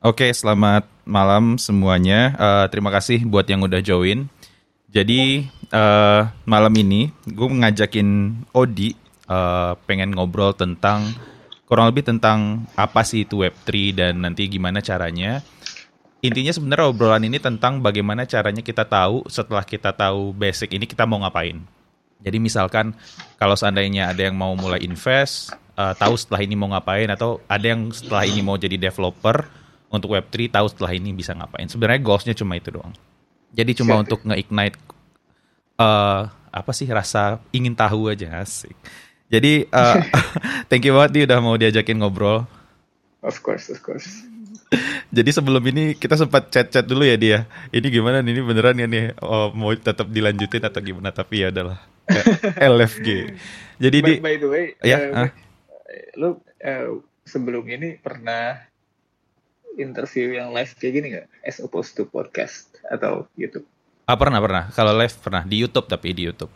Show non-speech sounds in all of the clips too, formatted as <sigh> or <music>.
Oke, selamat malam semuanya. Uh, terima kasih buat yang udah join. Jadi uh, malam ini gue ngajakin Odi uh, pengen ngobrol tentang kurang lebih tentang apa sih itu Web3 dan nanti gimana caranya. Intinya sebenarnya obrolan ini tentang bagaimana caranya kita tahu setelah kita tahu basic ini kita mau ngapain. Jadi misalkan kalau seandainya ada yang mau mulai invest, uh, tahu setelah ini mau ngapain atau ada yang setelah ini mau jadi developer, untuk Web3 tahu setelah ini bisa ngapain. Sebenarnya goalsnya cuma itu doang. Jadi cuma Siap. untuk nge-ignite uh, apa sih rasa ingin tahu aja asik. Jadi uh, <laughs> thank you banget dia udah mau diajakin ngobrol. Of course, of course. Jadi sebelum ini kita sempat chat-chat dulu ya dia. Ini gimana nih? Ini beneran ya nih? Oh, mau tetap dilanjutin atau gimana? Tapi ya adalah LFG. Jadi by, di by the way, ya, uh, uh. lu uh, sebelum ini pernah interview yang live kayak gini nggak? As opposed to podcast atau YouTube? Ah pernah pernah. Kalau live pernah di YouTube tapi di YouTube.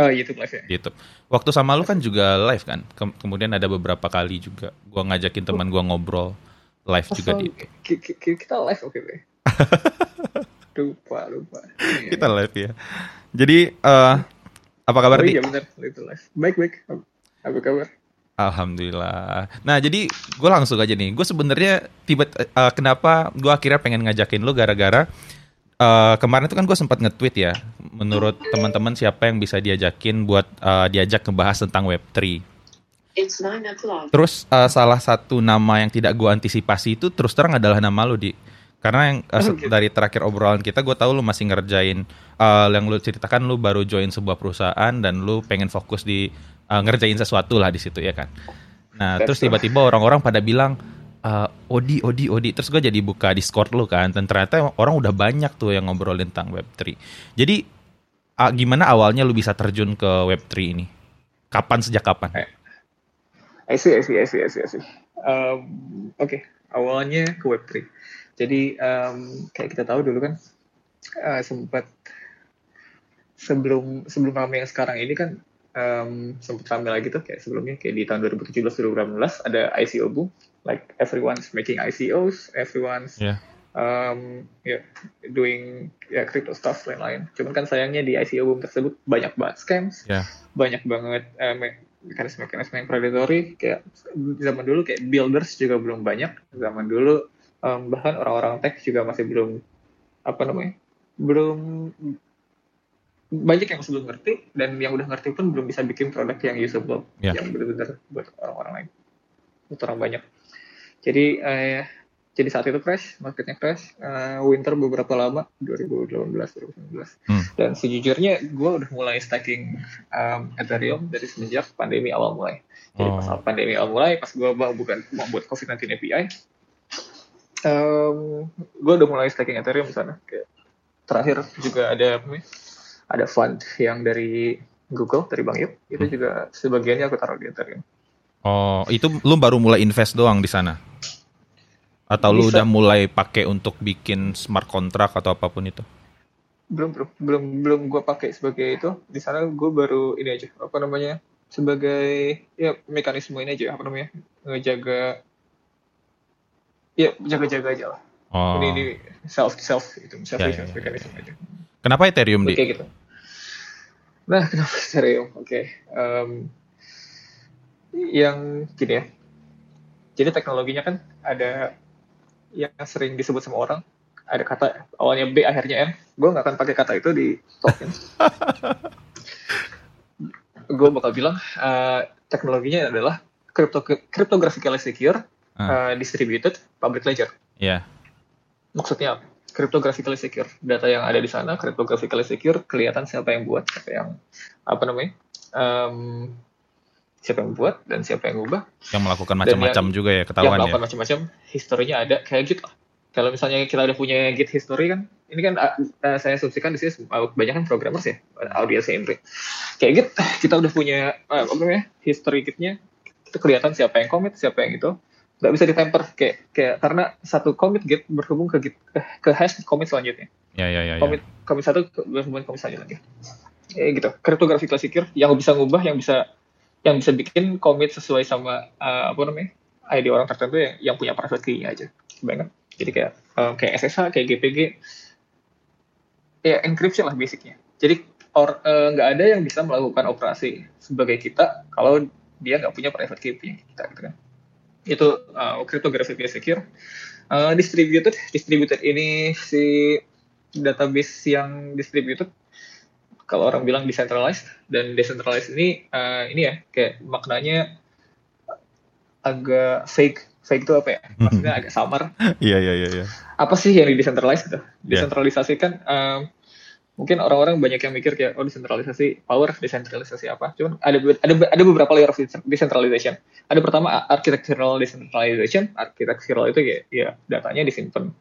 Oh YouTube live ya. Di YouTube. Waktu sama lu kan juga live kan. Ke kemudian ada beberapa kali juga. Gua ngajakin teman gua ngobrol live oh, juga di. Kita live oke okay, <laughs> lupa lupa. kita live ya. Jadi uh, apa kabar oh, Iya benar itu live. Baik baik. Apa kabar? Alhamdulillah. Nah jadi gue langsung aja nih. Gue sebenarnya tiba uh, kenapa gue akhirnya pengen ngajakin lu gara-gara uh, kemarin itu kan gue sempat nge-tweet ya. Menurut teman-teman siapa yang bisa diajakin buat uh, diajak ngebahas tentang Web 3. Terus uh, salah satu nama yang tidak gue antisipasi itu terus terang adalah nama lu di. Karena yang uh, okay. dari terakhir obrolan kita gue tahu lu masih ngerjain uh, yang lu ceritakan lu baru join sebuah perusahaan dan lu pengen fokus di uh, ngerjain sesuatu lah di situ ya kan. Nah That's terus tiba-tiba orang-orang pada bilang uh, Odi Odi Odi terus gue jadi buka Discord lu kan dan ternyata orang udah banyak tuh yang ngobrolin tentang Web3. Jadi uh, gimana awalnya lu bisa terjun ke Web3 ini? Kapan sejak kapan? Eh, I see, I see, I see, I see, I see. Um, Oke, okay. awalnya ke Web3. Jadi um, kayak kita tahu dulu kan uh, sempat sebelum sebelum kami yang sekarang ini kan um, sempat ramai lagi tuh kayak sebelumnya kayak di tahun 2017 2018 ada ICO boom. Like everyone's making ICOs everyone's yeah. um, yeah, doing ya yeah, crypto stuff lain-lain. Cuman kan sayangnya di ICO boom tersebut banyak banget scams. Yeah. banyak banget uh, mekanisme-mekanisme yang predatory. Kayak zaman dulu kayak builders juga belum banyak. Zaman dulu um, bahkan orang-orang tech juga masih belum apa namanya belum banyak yang belum ngerti dan yang udah ngerti pun belum bisa bikin produk yang usable. Yeah. yang benar-benar buat orang-orang lain. Buat orang banyak. Jadi eh, jadi saat itu crash marketnya crash uh, winter beberapa lama 2018 2019 hmm. dan sejujurnya gue udah mulai stacking um, Ethereum dari semenjak pandemi awal mulai. Jadi oh. pas pandemi awal mulai pas gue bukan mau buat COVID-19 API um, gue udah mulai stacking Ethereum di sana. Kayak terakhir juga ada ada fund yang dari Google dari Bang Yuk itu hmm. juga sebagiannya aku taruh di Ethereum. Oh, itu lu baru mulai invest doang di sana? Atau Bisa. lu udah mulai pakai untuk bikin smart contract atau apa pun itu? Belum, belum, belum, belum gue pakai sebagai itu. Di sana gue baru ini aja, apa namanya? Sebagai ya mekanisme ini aja, apa namanya? Ngejaga ya jaga-jaga aja lah. Oh. Ini, ini self self itu self ya, ya, ya, mekanisme aja. Kenapa Ethereum di? Kayak gitu. Nah, kenapa Ethereum? Oke. Okay. Um, yang gini ya. Jadi teknologinya kan ada yang sering disebut sama orang. Ada kata awalnya B akhirnya M. Gue nggak akan pakai kata itu di token. <laughs> gue bakal bilang uh, teknologinya adalah crypto cryptographically secure, uh. Uh, distributed public ledger. Iya. Yeah. Maksudnya cryptographically secure. Data yang ada di sana cryptographically secure, kelihatan siapa yang buat, siapa yang apa namanya, um, siapa yang buat dan siapa yang ubah. Yang melakukan macam-macam juga ya ketahuan yang melakukan ya. macam-macam, historinya ada kayak gitu. Kalau misalnya kita udah punya Git history kan, ini kan uh, saya asumsikan di sini banyak kan programmers ya, audiens Indri. Kayak Git, kita udah punya uh, apa namanya, history Gitnya, itu kelihatan siapa yang commit, siapa yang itu, nggak bisa ditemper kayak kayak karena satu commit git berhubung ke git eh, ke hash commit selanjutnya. Ya ya ya. Commit ya. commit satu berhubungan commit selanjutnya. Ya gitu. Kriptografi secure yang bisa ngubah yang bisa yang bisa bikin commit sesuai sama uh, apa namanya ID orang tertentu yang, yang punya private key aja. Banget. Jadi kayak um, kayak SSH, kayak GPG, ya encryption lah basicnya. Jadi nggak uh, ada yang bisa melakukan operasi sebagai kita kalau dia nggak punya private key punya kita gitu kan. Itu uh, cryptography secure. Uh, distributed, distributed ini si database yang distributed kalau orang bilang decentralized dan decentralized ini uh, ini ya kayak maknanya agak fake fake itu apa ya? Maksudnya agak samar. <laughs> Iya iya iya iya. Apa sih yang di decentralized gitu iya. desentralisasi kan um, mungkin orang-orang banyak yang mikir kayak oh desentralisasi power desentralisasi apa cuman ada ada ada beberapa layer of decentralization ada pertama architectural decentralization architectural itu ya, ya datanya disimpan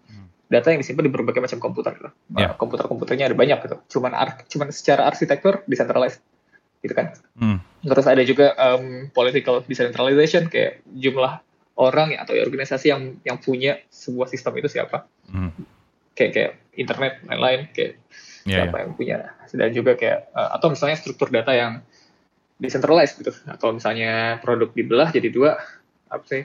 data yang disimpan di berbagai macam komputer gitu. Yeah. Komputer-komputernya ada banyak gitu. Cuman ar cuman secara arsitektur decentralized gitu kan. Mm. Terus ada juga um, political decentralization kayak jumlah orang ya, atau ya, organisasi yang yang punya sebuah sistem itu siapa. Mm. Kayak kayak internet lain-lain kayak yeah, siapa yeah. yang punya. Dan juga kayak uh, atau misalnya struktur data yang decentralized gitu. Atau misalnya produk dibelah jadi dua apa sih?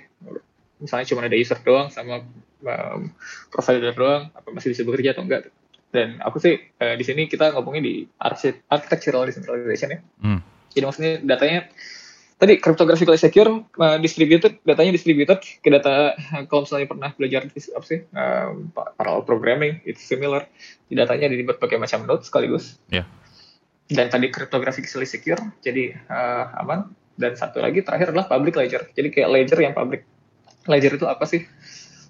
Misalnya cuma ada user doang sama um, provider doang apa masih bisa bekerja atau enggak dan aku sih uh, di sini kita ngomongin di architectural decentralization ya hmm. jadi maksudnya datanya tadi cryptographically secure uh, distributed datanya distributed ke data kalau misalnya pernah belajar apa sih um, parallel programming itu similar. Di datanya di berbagai macam node sekaligus. Yeah. dan tadi cryptographically secure jadi uh, aman. Dan satu lagi terakhir adalah public ledger. Jadi kayak ledger yang public. Ledger itu apa sih?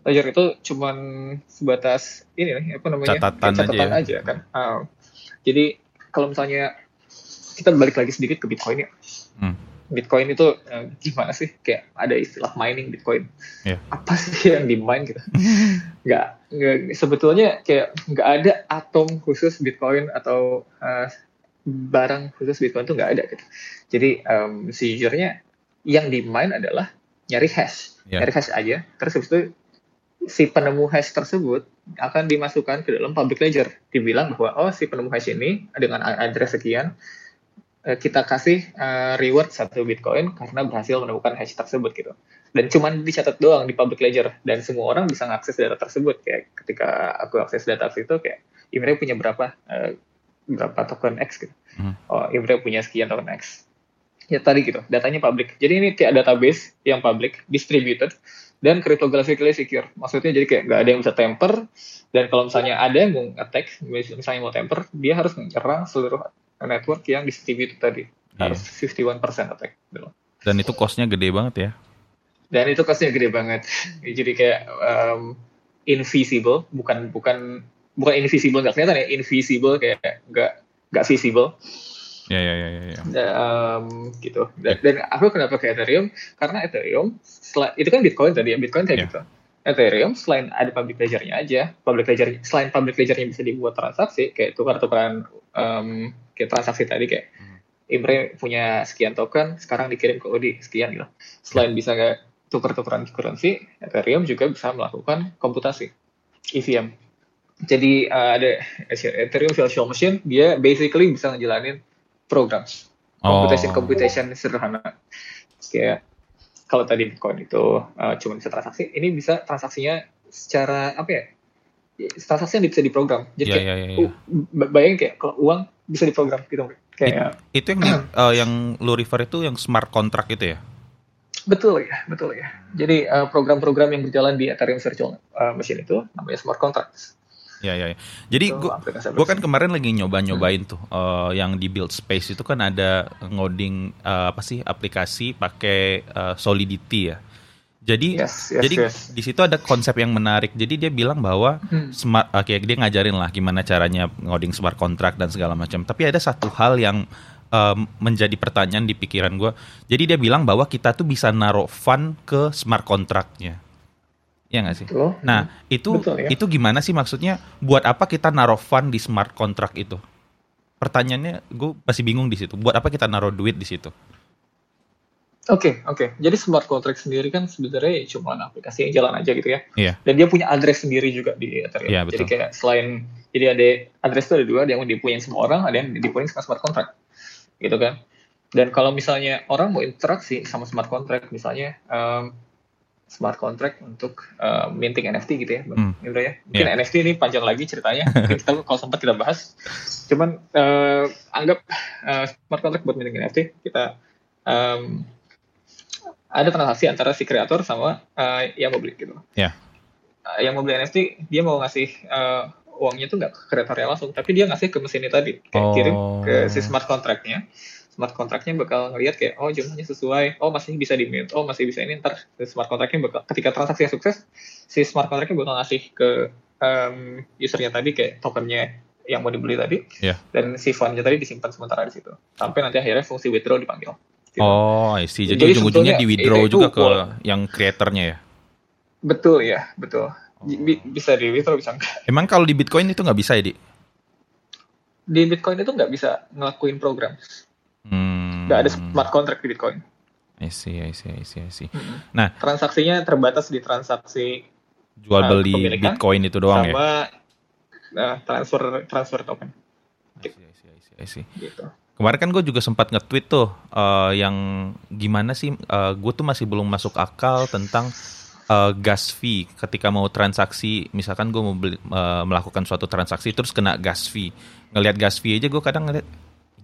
Ledger itu cuman sebatas ini nih apa namanya? Catatan, catatan aja, ya. aja kan. Uh, jadi kalau misalnya kita balik lagi sedikit ke Bitcoin ya. Hmm. Bitcoin itu uh, gimana sih kayak ada istilah mining Bitcoin yeah. apa sih <laughs> yang di mine gitu nggak nggak sebetulnya kayak nggak ada atom khusus Bitcoin atau uh, barang khusus Bitcoin itu nggak ada gitu jadi um, sejujurnya yang di mine adalah nyari hash yeah. nyari hash aja terus habis itu si penemu hash tersebut akan dimasukkan ke dalam public ledger. Dibilang bahwa oh si penemu hash ini dengan address sekian eh, kita kasih uh, reward satu bitcoin karena berhasil menemukan hash tersebut gitu. Dan cuman dicatat doang di public ledger dan semua orang bisa mengakses data tersebut kayak ketika aku akses data itu kayak Imre punya berapa uh, berapa token X gitu. Hmm. Oh Imre punya sekian token X. Ya tadi gitu, datanya public. Jadi ini kayak database yang public, distributed, dan cryptographically secure. Maksudnya jadi kayak nggak ada yang bisa temper dan kalau misalnya ada yang mau attack, misalnya mau temper, dia harus menyerang seluruh network yang distributed tadi. Yeah. Harus 51% attack. Gitu. Dan itu costnya gede banget ya? Dan itu costnya gede banget. <laughs> jadi kayak um, invisible, bukan bukan bukan invisible nggak kelihatan ya, invisible kayak nggak nggak visible. Ya ya ya ya. Um, gitu. Dan, dan aku kenapa ke Ethereum? Karena Ethereum itu kan Bitcoin tadi ya, Bitcoin kayak yeah. gitu. Ethereum selain ada public ledger-nya aja, public ledger selain public ledger-nya bisa dibuat transaksi kayak tukar-tukaran um, kayak transaksi tadi kayak hmm. Imre punya sekian token, sekarang dikirim ke Odi sekian gitu. Selain bisa kayak tukar-tukaran currency, Ethereum juga bisa melakukan komputasi EVM. Jadi uh, ada Ethereum Virtual Machine, dia basically bisa ngejalanin programs. Computation oh. computation sederhana. Kayak kalau tadi Bitcoin itu uh, cuma bisa transaksi, ini bisa transaksinya secara apa ya? Transaksi yang bisa diprogram. Jadi yeah, kayak, yeah, yeah, yeah. Uh, bayangin kayak kalau uang bisa diprogram gitu. Kayak It, itu yang uh, <clears throat> yang lu refer itu yang smart contract itu ya? Betul ya, betul ya. Jadi uh, program-program yang berjalan di Ethereum Virtual uh, Machine itu namanya smart contracts. Ya ya. ya. Jadi gue kan kemarin lagi nyoba-nyobain hmm. tuh uh, yang di build space itu kan ada ngoding uh, apa sih aplikasi pakai uh, Solidity ya. Jadi yes, yes, jadi yes. di situ ada konsep yang menarik. Jadi dia bilang bahwa hmm. smart uh, kayak dia ngajarin lah gimana caranya ngoding smart contract dan segala macam. Tapi ada satu hal yang um, menjadi pertanyaan di pikiran gue. Jadi dia bilang bahwa kita tuh bisa naruh fund ke smart contractnya. Ya nggak sih? Betul. Nah, itu Betul, ya? itu gimana sih maksudnya? Buat apa kita naruh fund di smart contract itu? Pertanyaannya gue masih bingung di situ. Buat apa kita naruh duit di situ? Oke, okay, oke. Okay. Jadi smart contract sendiri kan sebenarnya cuma aplikasi yang jalan aja gitu ya. Iya. Yeah. Dan dia punya address sendiri juga di Ethereum. Yeah, betul. Jadi kayak selain jadi ada address itu ada dua, ada yang dipunyai semua orang, ada yang dipunyai sama smart contract. Gitu kan. Dan kalau misalnya orang mau interaksi sama smart contract misalnya um, smart contract untuk uh, minting NFT gitu ya, hmm. ya. Mungkin yeah. NFT ini panjang lagi ceritanya. <laughs> Kita kalau sempat kita bahas. Cuman uh, anggap uh, smart contract buat minting NFT kita um, ada transaksi antara si kreator sama uh, yang mau beli gitu. Yeah. Uh, yang mau beli NFT dia mau ngasih uh, uangnya tuh nggak ke kreatornya langsung, tapi dia ngasih ke mesin tadi, kayak oh. kirim ke si smart contractnya smart contractnya bakal ngelihat kayak oh jumlahnya sesuai, oh masih bisa di mute, oh masih bisa ini ntar smart contractnya bakal ketika transaksi yang sukses si smart contractnya bakal ngasih ke um, usernya tadi kayak tokennya yang mau dibeli tadi yeah. dan si fundnya tadi disimpan sementara di situ sampai nanti akhirnya fungsi withdraw dipanggil. Gitu. Oh, I see. Jadi, Jadi ujung-ujungnya di withdraw juga ke yang creatornya ya? Betul ya, betul. Oh. bisa di withdraw bisa enggak. <laughs> Emang kalau di Bitcoin itu nggak bisa ya, Di? Di Bitcoin itu nggak bisa ngelakuin program. Hmm. Gak ada smart contract di Bitcoin. I see, I see, I see, I see. Hmm. Nah, transaksinya terbatas di transaksi jual uh, beli uh, Bitcoin itu doang sama, ya. Sama uh, transfer transfer token. I see, I see, I see, I see. Gitu. Kemarin kan gue juga sempat nge-tweet tuh uh, yang gimana sih uh, gue tuh masih belum masuk akal tentang uh, gas fee ketika mau transaksi misalkan gue mau beli, uh, melakukan suatu transaksi terus kena gas fee ngelihat gas fee aja gue kadang ngeliat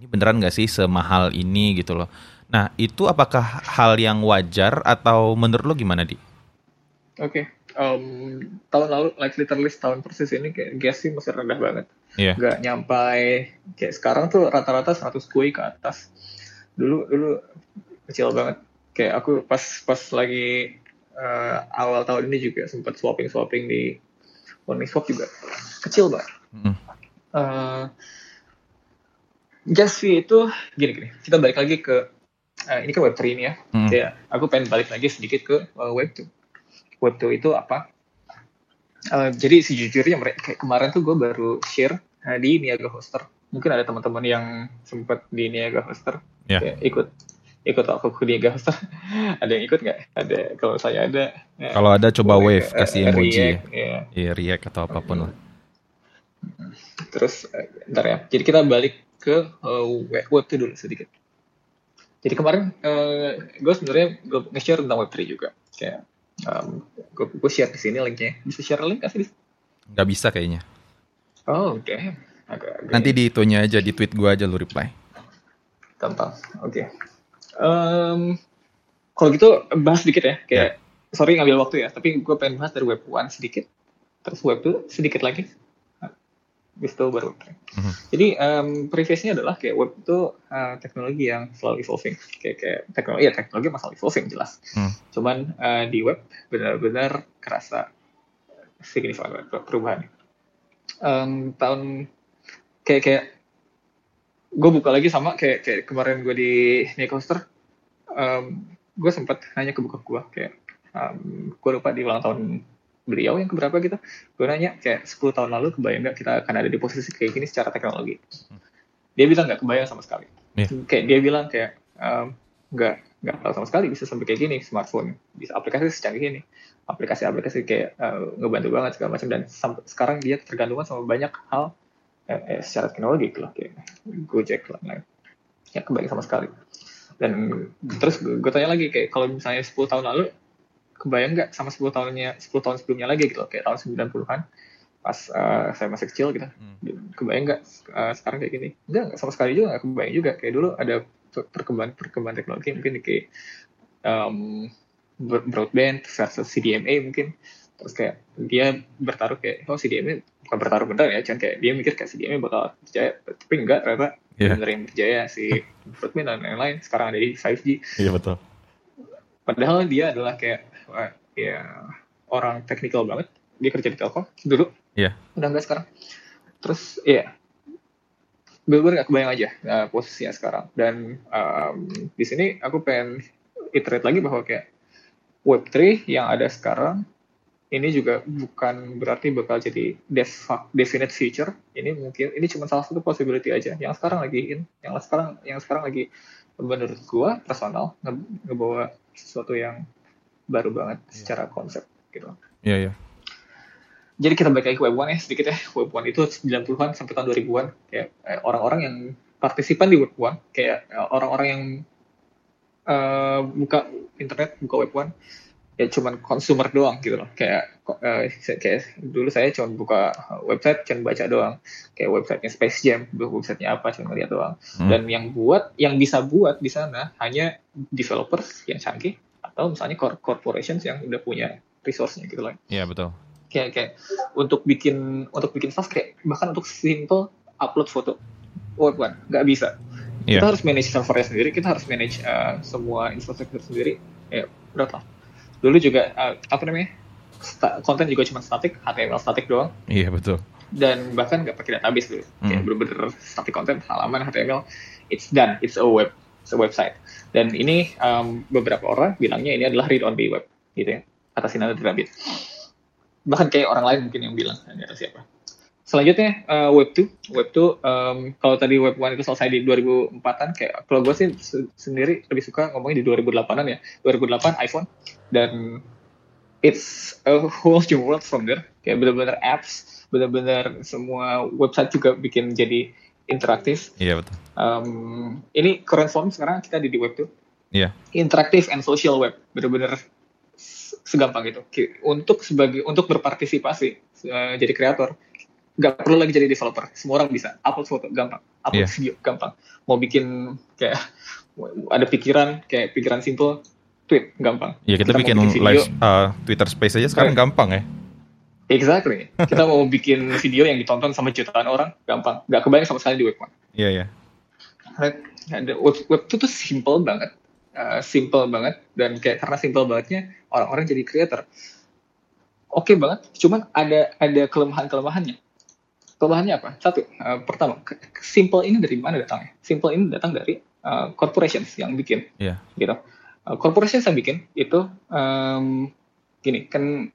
ini beneran gak sih semahal ini gitu loh. Nah itu apakah hal yang wajar atau menurut lo gimana di? Oke, okay. um, tahun lalu like literally tahun persis ini gas sih masih rendah banget. Yeah. Gak nyampai kayak sekarang tuh rata-rata 100 kue ke atas. Dulu dulu kecil banget. Kayak aku pas pas lagi uh, awal tahun ini juga sempat swapping swapping di Swap juga kecil banget. Mm. Uh, gas fee itu gini gini kita balik lagi ke uh, ini kan web 3 ini ya hmm. ya aku pengen balik lagi sedikit ke uh, web 2 web 2 itu apa uh, jadi sejujurnya mereka kayak kemarin tuh gue baru share uh, di Niaga Hoster. Mungkin ada teman-teman yang sempat di Niaga Hoster. Yeah. ya, ikut ikut aku ke Niaga Hoster. <laughs> Ada yang ikut nggak? Ada. Kalau saya ada. Ya, kalau ada coba wave kasih emoji. react, ya. ya react atau apa pun lah. Terus ntar ya. Jadi kita balik ke uh, web, web itu dulu sedikit. Jadi kemarin uh, gue sebenarnya gue nge-share tentang web 3 juga. Kayak um, gue, gue share di sini linknya. Bisa share link kasih? Gak bisa kayaknya. Oh, oke. Okay. Agak, agak Nanti di itunya aja di tweet gue aja lu reply. Gampang. Oke. Okay. Um, kalau gitu bahas sedikit ya. Kayak yeah. sorry ngambil waktu ya, tapi gue pengen bahas dari web 1 sedikit. Terus web 2 sedikit lagi itu baru Mm-hmm. Jadi um, previously adalah kayak web itu uh, teknologi yang selalu evolving. Kayak kayak teknologi ya teknologi masalah evolving jelas. Mm. Cuman uh, di web benar-benar kerasa signifikan perubahan. Um, tahun kayak kayak gue buka lagi sama kayak kayak kemarin gue di Nicoster, um, gue sempat nanya ke buka gue kayak um, gue lupa di ulang tahun beliau yang keberapa gitu. Gue nanya kayak 10 tahun lalu kebayang nggak kita akan ada di posisi kayak gini secara teknologi? Dia bilang nggak kebayang sama sekali. Yeah. kayak dia bilang kayak nggak um, nggak tahu sama sekali bisa sampai kayak gini smartphone bisa aplikasi secanggih ini. Aplikasi-aplikasi kayak uh, ngebantu banget segala macam dan sekarang dia tergantungan sama banyak hal eh, eh, secara teknologi gitu loh kayak Gojek lah lain ya kebayang sama sekali. Dan terus gue tanya lagi kayak kalau misalnya 10 tahun lalu kebayang nggak sama 10 tahunnya 10 tahun sebelumnya lagi gitu kayak tahun 90-an pas uh, saya masih kecil gitu. Hmm. kebayang nggak uh, sekarang kayak gini? Enggak sama sekali juga nggak kebayang juga. Kayak dulu ada perkembangan perkembangan teknologi mungkin kayak um, broadband versus CDMA mungkin. Terus kayak dia bertaruh kayak oh CDMA bukan bertaruh bener ya cuman kayak dia mikir kayak CDMA bakal berjaya tapi enggak ternyata yeah. bener yang berjaya si broadband dan lain-lain. Sekarang ada di 5G iya yeah, betul. Padahal dia adalah kayak ya orang teknikal banget. Dia kerja di Telkom dulu. Iya. Yeah. udah enggak sekarang. Terus ya bener gak kebayang aja uh, posisinya sekarang. Dan um, di sini aku pengen iterate lagi bahwa kayak Web3 yang ada sekarang ini juga bukan berarti bakal jadi definite future. Ini mungkin ini cuma salah satu possibility aja. Yang sekarang lagi in yang sekarang yang sekarang lagi menurut gua personal nge ngebawa sesuatu yang baru banget yeah. secara konsep gitu. Iya, yeah, iya. Yeah. Jadi kita balik lagi ke Web 1 ya sedikit ya. Web 1 itu 90-an sampai tahun 2000-an kayak eh, orang-orang yang partisipan di Web 1 kayak eh, orang-orang yang uh, buka internet, buka Web 1 ya cuman consumer doang gitu loh kayak uh, kayak dulu saya cuma buka website cuma baca doang kayak websitenya Space Jam websitenya apa cuma lihat doang hmm. dan yang buat yang bisa buat di sana hanya developers yang canggih atau misalnya corporations yang udah punya resource-nya gitu loh iya yeah, betul. Kayak kayak untuk bikin untuk bikin fast kayak bahkan untuk simple upload foto. Web one nggak bisa. Yeah. kita harus manage servernya sendiri kita harus manage uh, semua infrastruktur sendiri. Ya berat lah. Dulu juga uh, apa namanya konten juga cuma static HTML static doang. Iya betul. Dan bahkan nggak pakai database dulu hmm. kayak bener-bener static konten halaman HTML it's done it's a web website. Dan ini um, beberapa orang bilangnya ini adalah read only web gitu ya atas nama Rabbit bahkan kayak orang lain mungkin yang bilang ini atas siapa? Selanjutnya uh, web 2 web 2 um, kalau tadi web 1 itu selesai di 2004an kayak kalau gue sih sendiri lebih suka ngomongnya di 2008an ya. 2008 iPhone. Dan it's a whole new world from there. Kayak benar-benar apps benar-benar semua website juga bikin jadi interaktif. Iya betul. Um, ini current form sekarang kita di, di web 2 iya. Interaktif and social web benar-benar segampang itu untuk sebagai untuk berpartisipasi uh, jadi kreator nggak perlu lagi jadi developer. Semua orang bisa upload foto gampang. Upload yeah. video gampang. Mau bikin kayak ada pikiran kayak pikiran simple tweet gampang. Ya kita, kita bikin, bikin live uh, Twitter Space aja sekarang yeah. gampang ya exactly kita mau bikin video yang ditonton sama jutaan orang gampang nggak kebayang sama sekali di web one iya yeah, iya yeah. web, web itu tuh simple banget uh, simple banget dan kayak karena simple bangetnya orang-orang jadi creator oke okay banget cuman ada ada kelemahan kelemahannya apa? Satu, uh, pertama, simple ini dari mana datangnya? Simple ini datang dari uh, corporations yang bikin, yeah. gitu. Uh, corporations yang bikin itu um, gini kan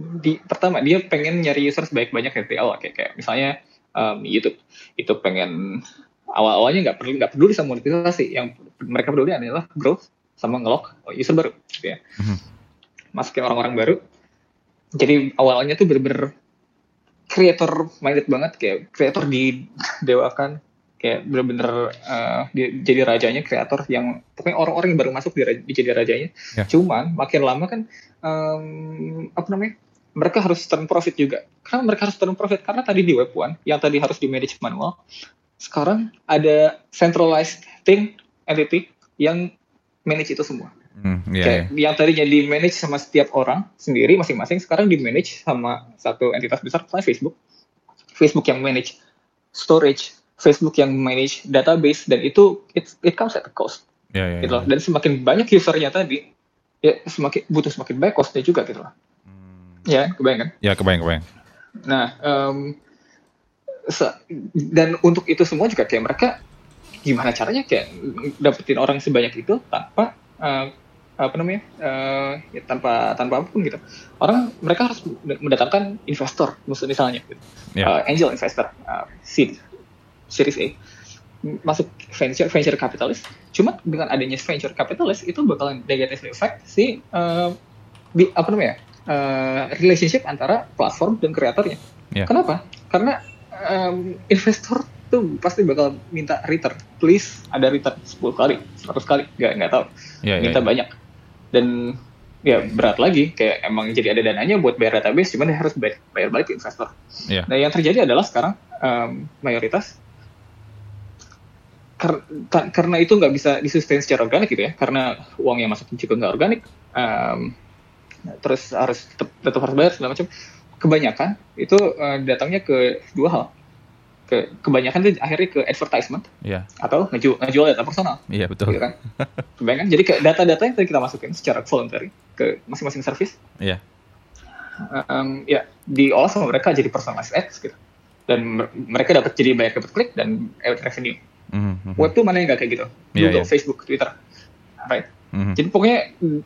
di pertama dia pengen nyari user sebaik banyak dari awal kayak, kayak misalnya um, YouTube. Itu pengen awal-awalnya nggak perlu nggak peduli sama monetisasi yang mereka peduli adalah growth sama ngelok user baru gitu ya. Mm-hmm. masukin orang-orang baru. Jadi awalnya tuh bener-bener creator minded banget kayak creator didewakan. Kayak bener-bener uh, di, jadi rajanya kreator yang pokoknya orang-orang yang baru masuk di, di jadi rajanya. Yeah. cuman makin lama kan um, apa namanya mereka harus turn profit juga karena mereka harus turn profit karena tadi di web one yang tadi harus di manage manual sekarang ada centralized thing entity yang manage itu semua Hmm, yeah, kayak yeah. yang tadinya di manage sama setiap orang sendiri masing-masing sekarang di manage sama satu entitas besar misalnya Facebook. Facebook yang manage storage, Facebook yang manage database dan itu it, it comes at a cost. Yeah, yeah, gitu yeah. Dan semakin banyak usernya tadi ya semakin butuh semakin banyak costnya juga gitu loh. Ya, kebayang kan? Ya, kebayang, kebayang. Nah, um, dan untuk itu semua juga kayak mereka gimana caranya kayak dapetin orang sebanyak itu tanpa uh, apa namanya uh, ya tanpa tanpa apa pun gitu orang mereka harus mendatangkan investor misalnya gitu. yeah. Ya. uh, angel investor uh, seed series A masuk venture venture capitalist cuma dengan adanya venture capitalist itu bakalan negative effect si uh, di, apa namanya uh, relationship antara platform dan kreatornya. Yeah. kenapa? Karena um, investor tuh pasti bakal minta return. Please ada return 10 kali 100 kali nggak nggak tahu. Yeah, ya, minta yeah, banyak. Dan ya berat lagi. Kayak emang jadi ada dananya buat bayar database cuman harus bayar, bayar balik ke investor. Yeah. Nah yang terjadi adalah sekarang um, mayoritas kar karena itu nggak bisa disustain secara organik gitu ya. Karena uang yang masuk juga nggak organik um, terus harus tetap, tetap harus bayar segala macam kebanyakan itu uh, datangnya ke dua hal. Ke kebanyakan tuh akhirnya ke advertisement yeah. atau ngejual ngejual data personal. Iya yeah, betul. Gitu kan? Kebanyakan. Jadi ke data-data yang tadi kita masukin secara voluntary ke masing-masing service. Iya. Yeah. um, ya diolah sama mereka jadi personalized ads gitu. Dan mereka dapat jadi banyak dapat klik dan revenue. Mm-hmm. web tuh mana yang nggak kayak gitu? Yeah, Google yeah. Facebook Twitter. Right mm-hmm. jadi pokoknya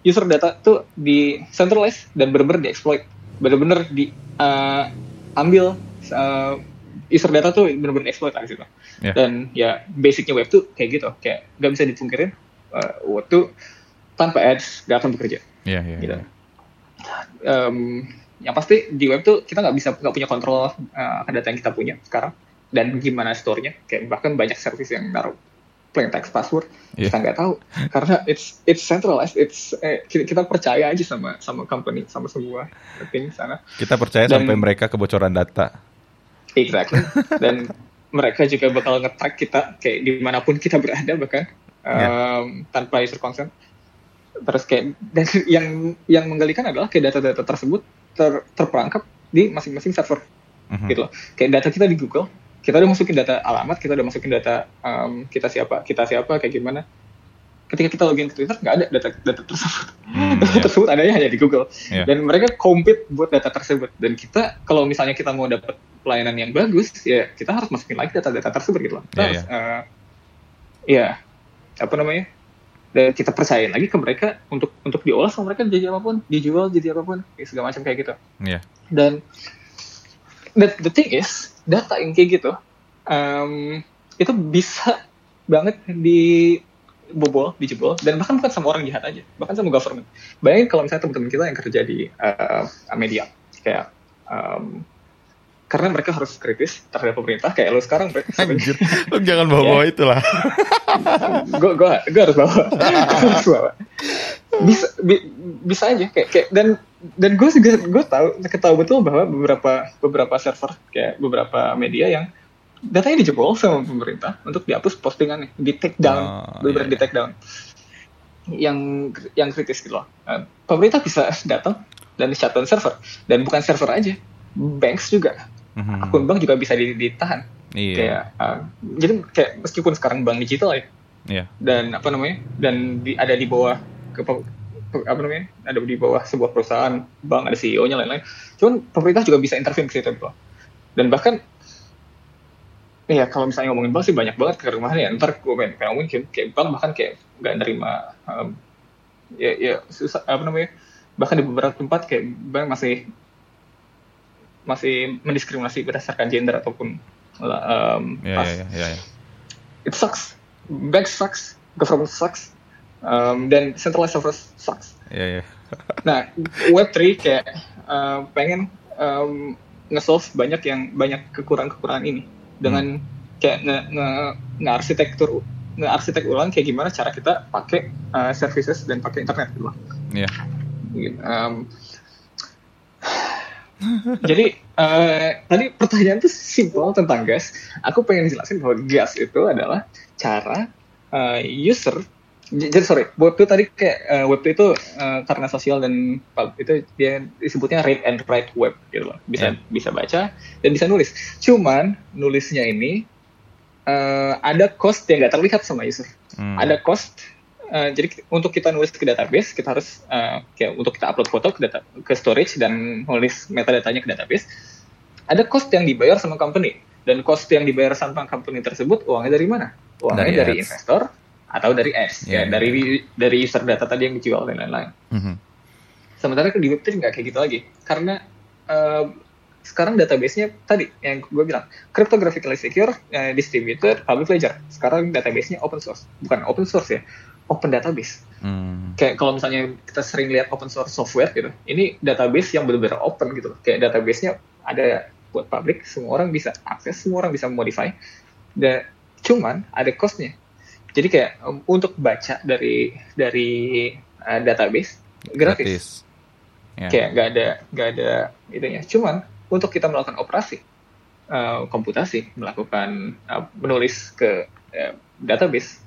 user data tuh di centralize dan benar-benar di exploit benar-benar di uh, ambil uh, user data tuh benar-benar eksploitasi tuh. Yeah. Dan ya basicnya web tuh kayak gitu, kayak gak bisa dipungkirin uh, web tuh tanpa ads gak akan bekerja. Yeah, yeah, gitu. Yeah. Um, yang pasti di web tuh kita nggak bisa nggak punya kontrol uh, data yang kita punya sekarang dan gimana store-nya kayak bahkan banyak service yang naruh plain text password yeah. kita nggak tahu. Karena it's it's centralized it's eh, kita, percaya aja sama sama company sama semua thing sana. Kita percaya dan, sampai mereka kebocoran data. Exactly. <laughs> Dan mereka juga bakal nge-track kita kayak di mana pun kita berada bahkan um, yeah. tanpa user consent. Terus kayak dan yang yang menggalikan adalah kayak data-data tersebut ter, terperangkap di masing-masing server. Mm-hmm. gitu loh. Kayak data kita di Google kita udah masukin data alamat kita udah masukin data um, kita siapa kita siapa kayak gimana ketika kita login ke Twitter nggak ada data data tersebut hmm, data yeah. tersebut adanya hanya di Google yeah. dan mereka compete buat data tersebut dan kita kalau misalnya kita mau dapat pelayanan yang bagus ya kita harus masukin lagi data-data tersebut gitu loh kita yeah, harus yeah. Uh, ya apa namanya dan kita percayain lagi ke mereka untuk untuk diolah sama mereka jadi apa pun dijual jadi apa pun segala macam kayak gitu yeah. dan the, the thing is data yang kayak gitu um, itu bisa banget di bobol, dijebol, dan bahkan bukan sama orang jahat aja, bahkan sama government. Bayangin kalau misalnya teman-teman kita yang kerja di uh, media, kayak um, karena mereka harus kritis terhadap pemerintah, kayak lo sekarang, Anjir, <laughs> lo jangan bawa-bawa ya. itulah. gue gue gue harus bawa, harus bawa. Bisa bi, bisa aja kayak, kayak dan dan gue juga gue tahu ketahui betul bahwa beberapa beberapa server kayak beberapa media yang datanya dijebol sama pemerintah untuk dihapus postingannya di take down oh, beberapa yeah. di take down yang yang kritis gitu loh nah, pemerintah bisa datang dan shutdown server dan bukan server aja banks juga mm-hmm. akun bank juga bisa ditahan yeah. kayak uh, jadi kayak meskipun sekarang bank digital ya yeah. dan apa namanya dan di, ada di bawah ke apa namanya ada di bawah sebuah perusahaan bank ada CEO-nya lain-lain cuman pemerintah juga bisa intervene ke situ dan bahkan ya kalau misalnya ngomongin bank sih banyak banget ke rumahnya ya ntar gue main kayak ngomongin kayak bank bahkan kayak nggak nerima um, ya ya susah apa namanya bahkan di beberapa tempat kayak bank masih masih mendiskriminasi berdasarkan gender ataupun um, yeah, pas. Yeah, yeah, yeah. It sucks. Bank sucks. Government sucks um, dan centralized server sucks. Yeah, yeah. <laughs> nah, Web3 kayak uh, pengen um, nge-solve banyak yang banyak kekurangan-kekurangan ini dengan hmm. kayak nge, nge, nge arsitektur nge arsitek ulang kayak gimana cara kita pakai uh, services dan pakai internet gitu. Iya. Yeah. Um, jadi uh, tadi pertanyaan itu simple tentang gas. Aku pengen jelasin bahwa gas itu adalah cara uh, user jadi sorry web itu tadi kayak uh, web itu uh, karena sosial dan itu dia disebutnya read and write web gitu loh bisa yeah. bisa baca dan bisa nulis cuman nulisnya ini uh, ada cost yang nggak terlihat sama user hmm. ada cost uh, jadi untuk kita nulis ke database kita harus uh, kayak untuk kita upload foto ke data ke storage dan nulis metadatanya ke database ada cost yang dibayar sama company. Dan cost yang dibayar sama company tersebut uangnya dari mana? Uangnya dari, dari investor atau dari ads yeah, ya dari dari user data tadi yang dijual dan lain-lain. Mm-hmm. Sementara di Web3 nggak kayak gitu lagi. Karena uh, sekarang database-nya tadi yang gue bilang cryptographically secure, uh, distributed, public ledger. Sekarang database-nya open source, bukan open source ya, open database. Mm. Kayak kalau misalnya kita sering lihat open source software gitu, ini database yang benar-benar open gitu. Kayak database-nya ada buat public, semua orang bisa akses, semua orang bisa modify. Dan cuman ada cost-nya jadi kayak um, untuk baca dari dari uh, database gratis. gratis. Yeah. Kayak nggak ada nggak ada itunya. Cuman untuk kita melakukan operasi uh, komputasi, melakukan uh, menulis ke uh, database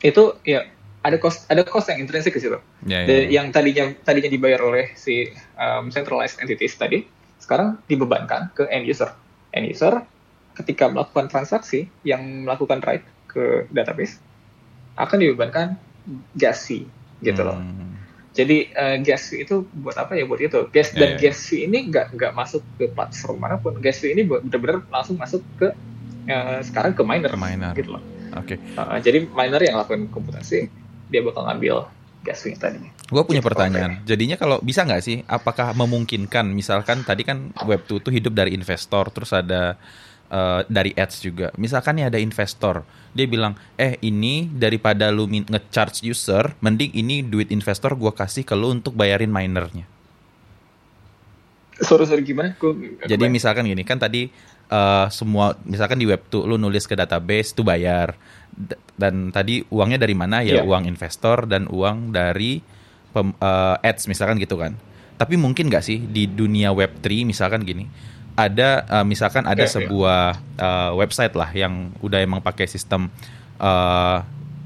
itu ya ada cost ada cost yang intrinsik ke situ. Yeah, yeah, yeah. Yang tadinya tadinya dibayar oleh si um, centralized entities tadi, sekarang dibebankan ke end user. End user ketika melakukan transaksi yang melakukan write ke database akan dibebankan gas fee gitu loh. Hmm. Jadi uh, gas fee itu buat apa ya buat itu. Gas yeah, dan yeah. gas fee ini nggak nggak masuk ke platform mana pun. Gas fee ini benar-benar langsung masuk ke uh, sekarang ke miner, ke miner. gitu loh. Oke. Okay. Uh, jadi miner yang lakukan komputasi dia bakal ngambil gas fee tadi. Gue punya gitu, pertanyaan. Okay. Jadinya kalau bisa nggak sih, apakah memungkinkan misalkan tadi kan Web2 itu hidup dari investor, terus ada uh, dari ads juga. Misalkan nih ada investor, dia bilang, eh ini daripada lu ngecharge user, mending ini duit investor gue kasih ke lu untuk bayarin minernya. sorry sorry gimana? Gua, Jadi misalkan gini kan tadi uh, semua misalkan di web tuh lu nulis ke database tuh bayar D dan tadi uangnya dari mana ya yeah. uang investor dan uang dari pem, uh, ads misalkan gitu kan. Tapi mungkin nggak sih di dunia web 3 misalkan gini ada uh, misalkan ada yeah, sebuah yeah. Uh, website lah yang udah emang pakai sistem uh,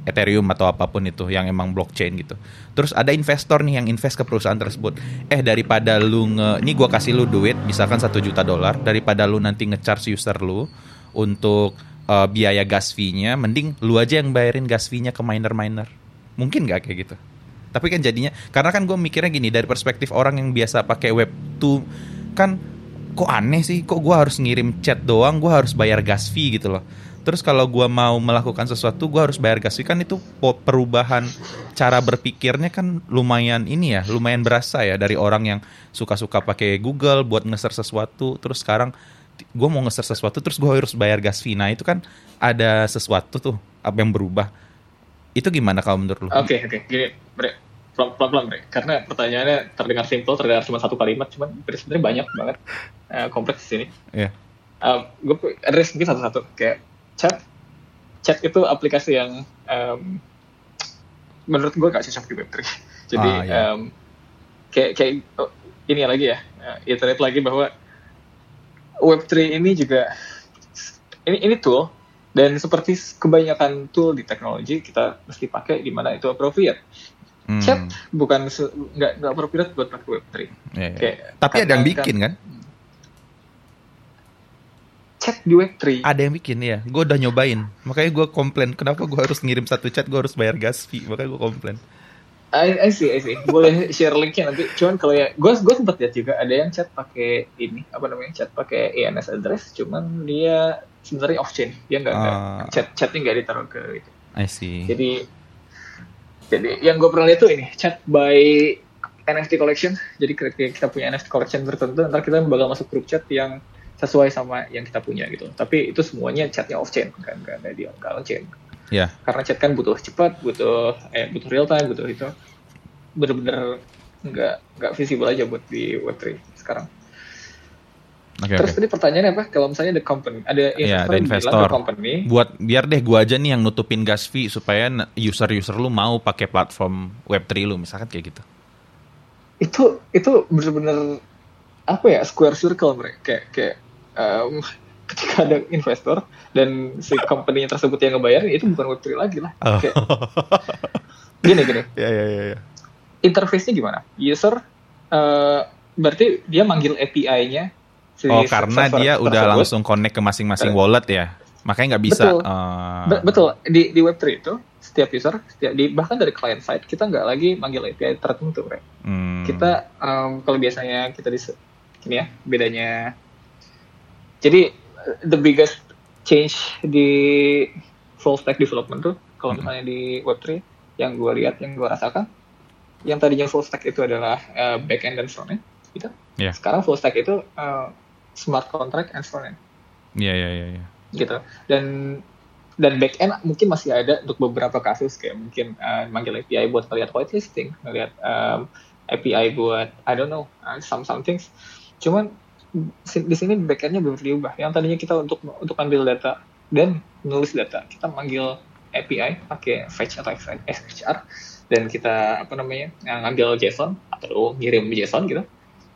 Ethereum atau apa pun itu yang emang blockchain gitu. Terus ada investor nih yang invest ke perusahaan tersebut. Eh daripada lu nge, ini gua kasih lu duit misalkan satu juta dolar daripada lu nanti ngecharge user lu untuk uh, biaya gas fee-nya, mending lu aja yang bayarin gas fee-nya ke miner-miner. Mungkin nggak kayak gitu? Tapi kan jadinya karena kan gue mikirnya gini dari perspektif orang yang biasa pakai web tuh kan kok aneh sih kok gue harus ngirim chat doang gue harus bayar gas fee gitu loh Terus kalau gue mau melakukan sesuatu, gue harus bayar gas kan itu perubahan cara berpikirnya kan lumayan ini ya, lumayan berasa ya dari orang yang suka-suka pakai Google buat ngeser sesuatu, terus sekarang gue mau ngeser sesuatu, terus gue harus bayar gas fee. Nah itu kan ada sesuatu tuh apa yang berubah. Itu gimana kalau menurut lu? Oke okay, oke, okay. gini, Bre, pelan-pelan Bre, karena pertanyaannya terdengar simpel, terdengar cuma satu kalimat, cuman sebenarnya banyak banget uh, kompleks di sini. Iya. Yeah. Uh, gue address mungkin satu-satu kayak chat chat itu aplikasi yang um, menurut gue gak cocok di Web3 jadi ah, iya. um, kayak kayak oh, ini lagi ya uh, iterate lagi bahwa Web3 ini juga ini ini tool dan seperti kebanyakan tool di teknologi kita mesti pakai di mana itu appropriate. Hmm. Chat bukan nggak nggak appropriate buat pakai Web3. Yeah, yeah. Kayak, Tapi ada yang bikin kan? kan? Chat di Web3. Ada yang bikin ya. Gue udah nyobain. Makanya gue komplain. Kenapa gue harus ngirim satu chat, gue harus bayar gas fee. Makanya gue komplain. I, I see, I see. Boleh share linknya nanti. Cuman kalau ya, gue gue sempat lihat juga ada yang chat pakai ini apa namanya chat pakai ENS address. Cuman dia sebenarnya off chain. Dia nggak uh, chat chatnya nggak ditaruh ke itu. I see. Jadi jadi yang gue pernah lihat tuh ini chat by NFT collection. Jadi kita punya NFT collection tertentu. Ntar kita bakal masuk grup chat yang sesuai sama yang kita punya gitu. Tapi itu semuanya chatnya off chain kan, kan di on chain. Yeah. Karena chat kan butuh cepat, butuh eh butuh real time, butuh itu bener-bener nggak nggak visible aja buat di Web3 sekarang. Okay, Terus okay. tadi pertanyaannya apa? Kalau misalnya ada company, ada investor, yeah, ada investor company, buat biar deh gua aja nih yang nutupin gas fee supaya user-user lu mau pakai platform Web3 lu, misalkan kayak gitu. Itu itu bener-bener apa ya square circle mereka kayak kayak um, <laughs> ketika ada investor dan si company tersebut yang ngebayar itu bukan Web3 lagi lah. Oh. Kayak, <laughs> gini gini. Ya ya ya. ya. Interface-nya gimana? User uh, berarti dia manggil API-nya. Si oh karena dia tersebut. udah langsung connect ke masing-masing wallet ya. Makanya nggak bisa. Betul. Uh... Be betul. Di di Web3 itu setiap user, setiap di bahkan dari client side kita nggak lagi manggil API tertentu, right? Hmm. Kita um, kalau biasanya kita di ini ya bedanya jadi the biggest change di full stack development tuh kalau hmm. misalnya di Web3 yang gue lihat, yang gue rasakan, yang tadinya full stack itu adalah uh, back end dan front end, gitu. Yeah. Sekarang full stack itu uh, smart contract and front end. Iya yeah, iya yeah, iya. Yeah, yeah. Gitu. Dan dan back end mungkin masih ada untuk beberapa kasus kayak mungkin uh, manggil API buat melihat whitelisting, melihat um, API buat I don't know uh, some some things. Cuman di sini backendnya belum diubah. Yang tadinya kita untuk untuk ambil data dan menulis data, kita manggil API pakai fetch atau SHR dan kita apa namanya ngambil JSON atau ngirim JSON gitu.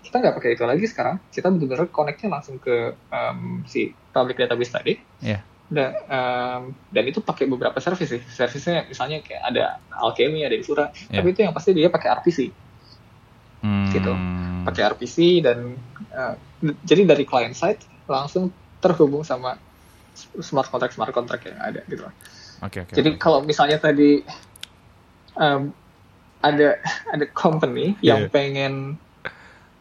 Kita nggak pakai itu lagi sekarang. Kita benar-benar connectnya langsung ke um, si public database tadi. Yeah. Dan, um, dan itu pakai beberapa service sih. Servicenya misalnya kayak ada Alchemy, ada Infura. Yeah. Tapi itu yang pasti dia pakai RPC. Hmm. Gitu. Pakai RPC dan uh, jadi dari client side langsung terhubung sama smart contract smart contract yang ada gitu. Oke. Okay, okay, jadi okay. kalau misalnya tadi um, ada ada company yeah. yang pengen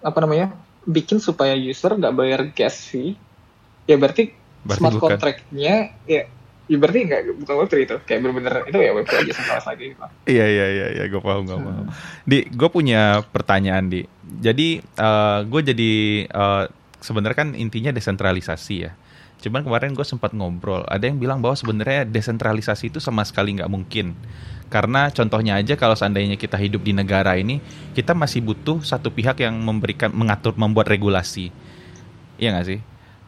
apa namanya bikin supaya user nggak bayar gas fee, ya berarti, berarti smart contract-nya ya ya berarti nggak bukan web itu kayak bener-bener itu ya web aja sama lagi gitu. iya iya iya iya gue paham gue paham di gue punya pertanyaan di jadi uh, gue jadi uh, sebenarnya kan intinya desentralisasi ya. Cuman kemarin gue sempat ngobrol, ada yang bilang bahwa sebenarnya desentralisasi itu sama sekali nggak mungkin. Karena contohnya aja kalau seandainya kita hidup di negara ini, kita masih butuh satu pihak yang memberikan mengatur membuat regulasi. Iya nggak sih?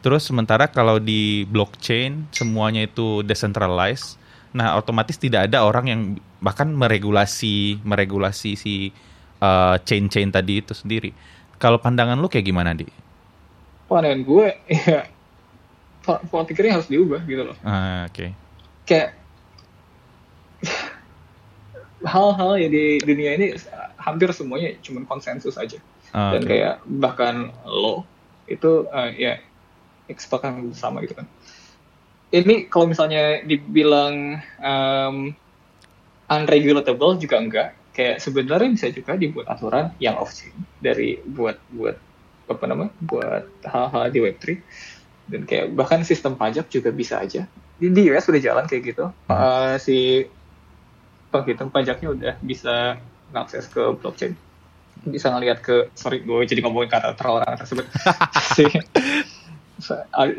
Terus sementara kalau di blockchain semuanya itu decentralized, nah otomatis tidak ada orang yang bahkan meregulasi meregulasi si uh, chain-chain tadi itu sendiri. Kalau pandangan lu kayak gimana, Di? Pandangan gue <laughs> ya pola pikirnya harus diubah gitu loh. Ah, oke. Okay. Kayak hal-hal ya di dunia ini hampir semuanya cuma konsensus aja. Ah, Dan kayak bahkan lo itu uh, ya kesepakatan bersama gitu kan. Ini kalau misalnya dibilang um, unregulatable juga enggak. Kayak sebenarnya bisa juga dibuat aturan yang off chain dari buat buat apa namanya buat hal-hal di Web3 dan kayak bahkan sistem pajak juga bisa aja. Di, di US sudah jalan kayak gitu. Uh, si penghitung pajaknya udah bisa mengakses ke blockchain. Bisa ngelihat ke sorry gue jadi ngomongin kata terlalu tersebut. <laughs> Si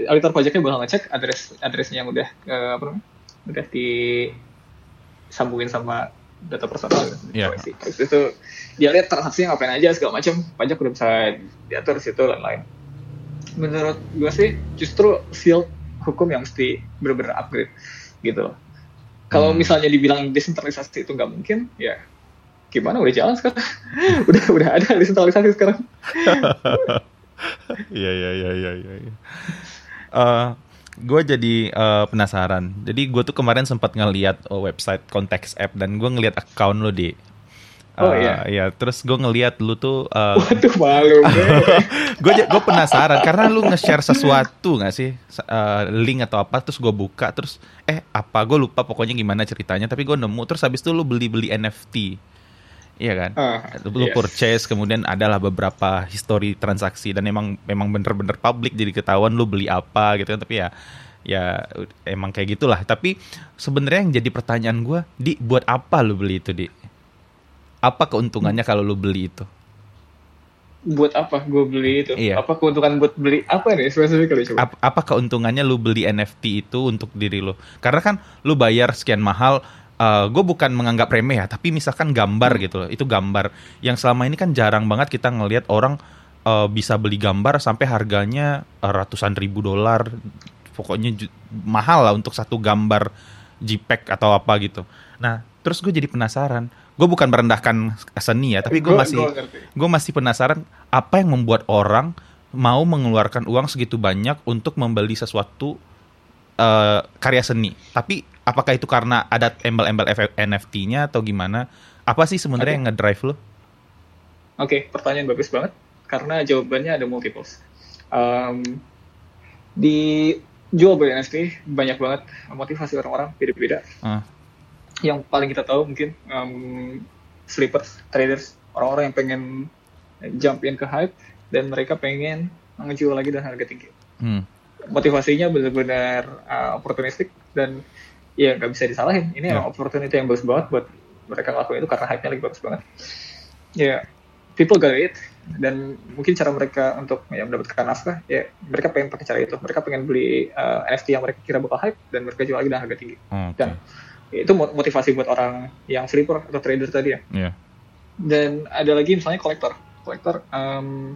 auditor pajaknya bakal ngecek address addressnya yang udah uh, apa namanya udah disambungin sama data personal yeah. itu dia lihat transaksinya ngapain aja segala macam pajak udah bisa diatur situ dan lain menurut gue sih justru field hukum yang mesti bener-bener upgrade gitu Kalau hmm. misalnya dibilang desentralisasi itu nggak mungkin, ya gimana udah jalan sekarang, <laughs> udah udah ada desentralisasi sekarang. <laughs> Iya iya iya iya. iya. Uh, gue jadi uh, penasaran. Jadi gue tuh kemarin sempat ngeliat uh, website konteks app dan gue ngeliat account lo di Oh iya. Uh, ya, terus gue ngeliat lu tuh. Uh, Waduh malu. <laughs> gue gue penasaran karena lu nge-share sesuatu nggak sih uh, link atau apa terus gue buka terus eh apa gue lupa pokoknya gimana ceritanya tapi gue nemu terus habis itu lu beli beli NFT. Iya kan? Uh, lu yes. purchase kemudian adalah beberapa history transaksi dan emang memang bener-bener publik jadi ketahuan lu beli apa gitu kan tapi ya ya emang kayak gitulah tapi sebenarnya yang jadi pertanyaan gue di buat apa lu beli itu di apa keuntungannya kalau lu beli itu? Buat apa gue beli itu? Iya. Apa keuntungan buat beli apa nih spesifik coba? Apa, apa keuntungannya lu beli NFT itu untuk diri lu? Karena kan lu bayar sekian mahal uh, eh, gue bukan menganggap remeh ya, tapi misalkan gambar hmm. gitu loh, itu gambar yang selama ini kan jarang banget kita ngelihat orang uh, bisa beli gambar sampai harganya uh, ratusan ribu dolar, pokoknya mahal lah untuk satu gambar JPEG atau apa gitu. Nah, terus gue jadi penasaran, gue bukan merendahkan seni ya tapi gue masih gue masih penasaran apa yang membuat orang mau mengeluarkan uang segitu banyak untuk membeli sesuatu uh, karya seni. Tapi apakah itu karena ada embel-embel NFT-nya atau gimana apa sih sebenarnya okay. yang ngedrive lo? Oke okay, pertanyaan bagus banget karena jawabannya ada multiples um, di jual beli NFT banyak banget motivasi orang-orang beda-beda uh yang paling kita tahu mungkin um, sleepers, traders, orang-orang yang pengen jump in ke hype dan mereka pengen ngejual lagi dengan harga tinggi. Hmm. Motivasinya benar-benar uh, opportunistik dan ya nggak bisa disalahin. Ini yeah. opportunity yang bagus banget buat mereka ngelakuin itu karena hype-nya lagi bagus banget. Ya, yeah, people got it dan mungkin cara mereka untuk ya, mendapatkan nafkah ya mereka pengen pakai cara itu. Mereka pengen beli uh, NFT yang mereka kira bakal hype dan mereka jual lagi dengan harga tinggi. okay. Dan itu motivasi buat orang yang flipper atau trader tadi ya. Yeah. Dan ada lagi misalnya kolektor, kolektor um,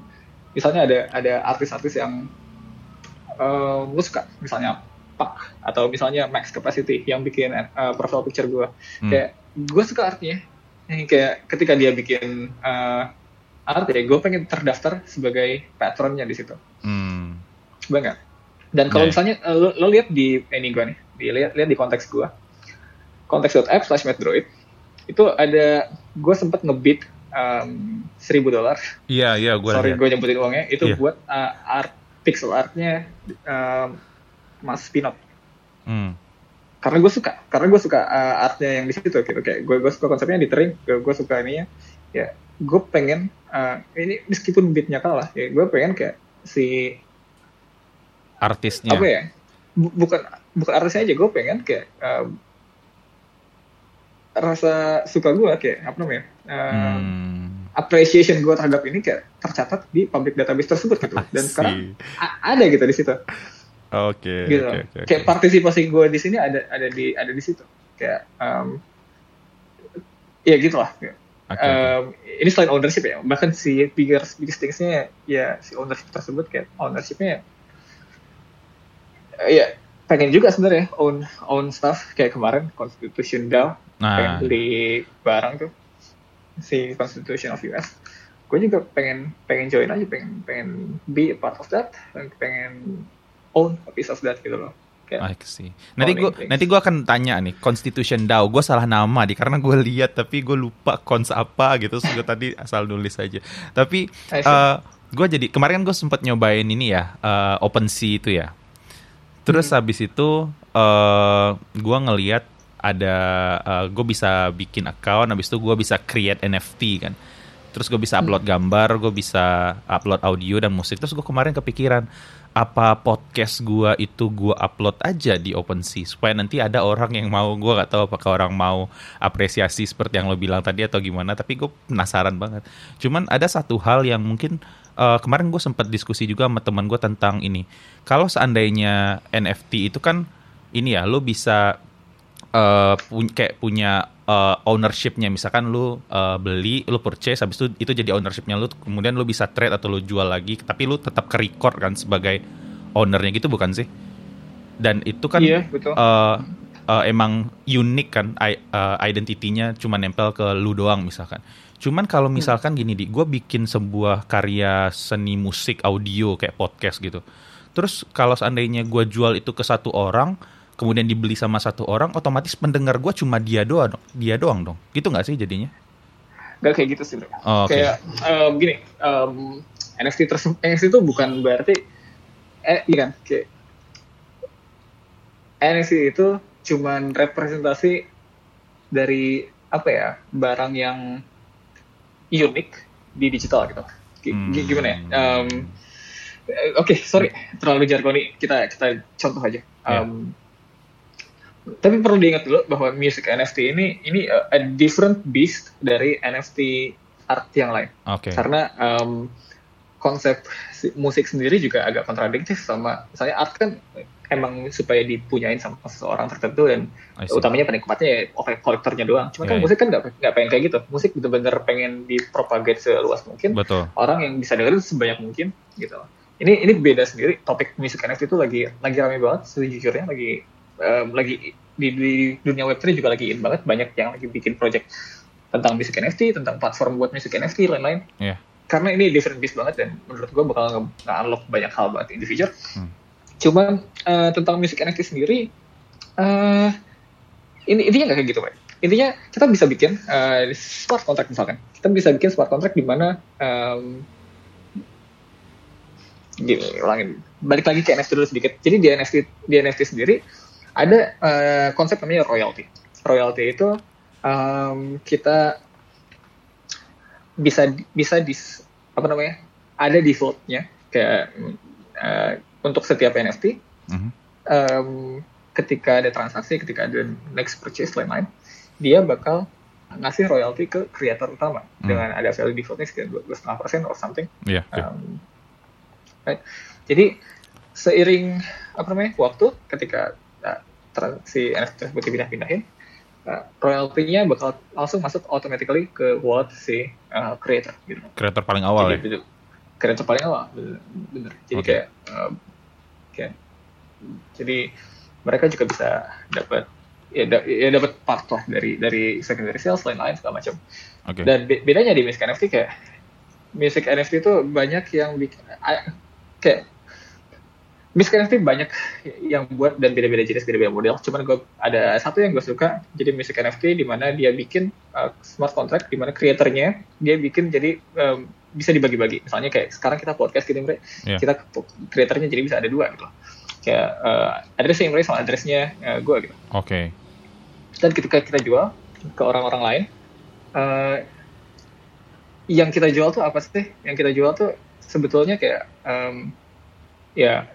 misalnya ada ada artis-artis yang um, lu suka misalnya Atau misalnya Max Capacity yang bikin uh, profile picture gue, hmm. kayak gue suka artinya, kayak ketika dia bikin uh, art ya gue pengen terdaftar sebagai patronnya di situ. Hmm. Banget. Dan kalau yeah. misalnya uh, lo, lo lihat di ini gue nih, lihat lihat di konteks gue, konteks.app slash medroid itu ada gue sempet ngebit seribu um, dolar. Iya iya gue. Sorry gue nyebutin uangnya itu yeah. buat uh, art pixel artnya um, Mas Pinot. Hmm. Karena gue suka, karena gue suka uh, artnya yang di situ gitu kayak gue gue suka konsepnya ditering, gue gue suka ininya. Ya gue pengen uh, ini meskipun beatnya kalah, ya gue pengen kayak si artisnya. Apa ya? bukan bukan artisnya aja, gue pengen kayak uh, rasa suka gue kayak apa namanya um, hmm. appreciation gue terhadap ini kayak tercatat di public database tersebut gitu dan sekarang ada gitu di situ oke okay, gitu. okay, okay, kayak partisipasi gue di sini ada ada di ada di situ. Kayak um, ya gitulah. Okay, um, ini selain ownership ya bahkan si bigger biggest thingsnya ya si ownership tersebut kayak ownershipnya ya pengen juga sebenarnya own own stuff. Kayak kemarin Constitution DAO nah. pengen beli barang tuh si Constitution of US gue juga pengen pengen join aja pengen pengen be a part of that pengen own a piece of that gitu loh I see. Nanti gue nanti gue akan tanya nih Constitution DAO. Gue salah nama di karena gue lihat tapi gue lupa kons apa gitu. So gue tadi asal nulis aja. Tapi uh, eh, gue jadi kemarin gue sempat nyobain ini ya uh, OpenSea itu ya. Terus hmm. habis itu uh, eh, gue ngeliat ada uh, gue bisa bikin account, habis itu gue bisa create NFT kan. Terus gue bisa upload hmm. gambar, gue bisa upload audio dan musik. Terus gue kemarin kepikiran apa podcast gue itu gue upload aja di OpenSea supaya nanti ada orang yang mau gue gak tahu apakah orang mau apresiasi seperti yang lo bilang tadi atau gimana tapi gue penasaran banget cuman ada satu hal yang mungkin uh, kemarin gue sempat diskusi juga sama teman gue tentang ini. Kalau seandainya NFT itu kan ini ya, lo bisa uh, pu kayak punya uh, ownershipnya. Misalkan lo uh, beli, lo purchase, habis itu itu jadi ownershipnya lo. Kemudian lo bisa trade atau lo jual lagi, tapi lo tetap ke record kan sebagai ownernya gitu bukan sih? Dan itu kan iya, betul. Uh, uh, emang unik kan uh, identitinya cuma nempel ke lu doang misalkan. Cuman kalau hmm. misalkan gini di, gue bikin sebuah karya seni musik audio kayak podcast gitu. Terus kalau seandainya gue jual itu ke satu orang, kemudian dibeli sama satu orang, otomatis pendengar gue cuma dia doang, dia doang dong. Gitu nggak sih jadinya? Gak kayak gitu sih. Oh, okay. Kayak um, gini, um, NFT tersebut, NFT itu bukan berarti, eh iya kan, kayak NFT itu cuman representasi dari apa ya barang yang unik di digital gitu. G hmm. Gimana ya? Um, Oke, okay, sorry, terlalu jargoni. Kita kita contoh aja. Um. Tapi perlu diingat dulu bahwa music NFT ini ini a different beast dari NFT art yang lain. Okay. Karena um, konsep musik sendiri juga agak kontradiktif sama misalnya art kan emang supaya dipunyain sama seseorang tertentu dan utamanya penikmatnya ya oke kolektornya doang. Cuma yeah, kan yeah. musik kan nggak pengen kayak gitu. Musik bener-bener pengen dipropagate seluas mungkin. Betul. Orang yang bisa dengerin sebanyak mungkin gitu. Ini ini beda sendiri. Topik musik NFT itu lagi lagi rame banget sejujurnya lagi um, lagi di, di dunia Web3 juga lagi in banget. Banyak yang lagi bikin project tentang musik NFT, tentang platform buat musik NFT lain-lain. Yeah. Karena ini different beast banget dan menurut gue bakal nge-unlock banyak hal banget in the future. Hmm Cuman uh, tentang musik NFT sendiri, uh, ini intinya nggak kayak gitu, Pak. Intinya kita bisa bikin uh, smart contract misalkan. Kita bisa bikin smart contract di mana um, gini, ulangin. Balik lagi ke NFT dulu sedikit. Jadi di NFT di NFT sendiri ada uh, konsep namanya royalty. Royalty itu um, kita bisa bisa dis apa namanya ada defaultnya kayak uh, untuk setiap NFT mm-hmm. um, ketika ada transaksi ketika ada next purchase lain-lain dia bakal ngasih royalti ke kreator utama mm. dengan ada value defaultnya sekitar dua setengah persen or something yeah, yeah. Um, right? jadi seiring apa namanya waktu ketika uh, si NFT tersebut dipindah-pindahin uh, royaltinya bakal langsung masuk automatically ke wallet si uh, creator gitu. Creator paling awal Jadi, ya. Creator paling awal, bener. bener. Jadi okay. kayak uh, kan jadi mereka juga bisa dapat ya, da, ya dapat part lah dari dari secondary sales lain-lain segala macam okay. dan be bedanya di music NFT kayak music NFT itu banyak yang bikin kayak Music NFT banyak yang buat dan beda-beda jenis, beda-beda model. Cuman gue ada satu yang gue suka, jadi Music NFT di mana dia bikin uh, smart contract, di mana kreatornya dia bikin jadi um, bisa dibagi-bagi. Misalnya kayak sekarang kita podcast gitu. Yeah. Kita kreatornya jadi bisa ada dua gitu. Kayak uh, addressnya Imre sama addressnya uh, gue gitu. Oke. Okay. Dan ketika kita jual ke orang-orang lain, uh, yang kita jual tuh apa sih? Yang kita jual tuh sebetulnya kayak um, ya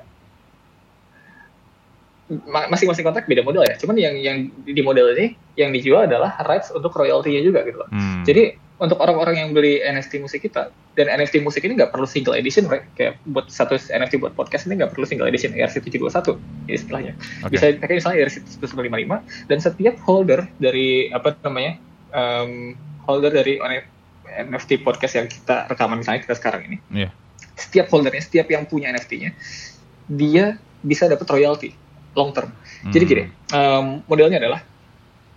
masing-masing kontrak beda model ya. Cuman yang yang di model ini yang dijual adalah rights untuk royaltinya juga gitu loh. Hmm. Jadi untuk orang-orang yang beli NFT musik kita dan NFT musik ini nggak perlu single edition right? kayak buat satu NFT buat podcast ini nggak perlu single edition ERC721 ya istilahnya okay. bisa pakai misalnya ERC755 dan setiap holder dari apa namanya um, holder dari NFT podcast yang kita rekaman misalnya kita sekarang ini yeah. setiap holdernya setiap yang punya NFT-nya dia bisa dapat royalty long term hmm. jadi gini um, modelnya adalah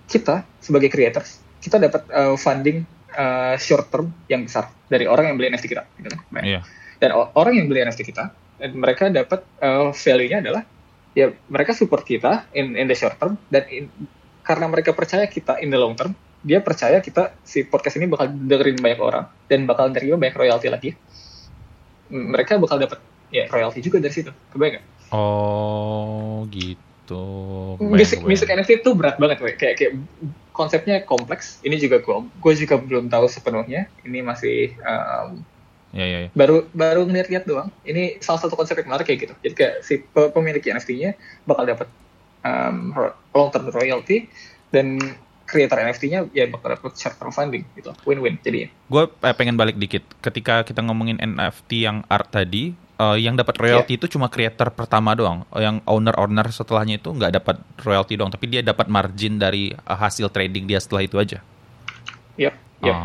kita sebagai creators kita dapat uh, funding uh, short term yang besar dari orang yang beli NFT kita gitu kan yeah. dan orang yang beli NFT kita dan mereka dapat uh, value-nya adalah ya mereka support kita in in the short term dan in, karena mereka percaya kita in the long term dia percaya kita si podcast ini bakal dengerin banyak orang dan bakal nerima banyak royalti lagi mereka bakal dapat ya royalti juga dari situ kebayang gak? Oh gitu musik musik NFT itu berat banget we. kayak kayak konsepnya kompleks. Ini juga gue gue juga belum tahu sepenuhnya. Ini masih um, ya, ya, ya. baru baru ngeliat-liat doang. Ini salah satu konsep yang menarik kayak gitu. Jadi kayak si pemilik NFT-nya bakal dapat um, long term royalty dan creator NFT-nya ya bakal dapat term funding gitu. Win-win jadinya. Gue eh, pengen balik dikit. Ketika kita ngomongin NFT yang art tadi, uh, yang dapat royalty yeah. itu cuma creator pertama doang. Yang owner-owner setelahnya itu nggak dapat royalty doang, tapi dia dapat margin dari uh, hasil trading dia setelah itu aja. Iya, iya.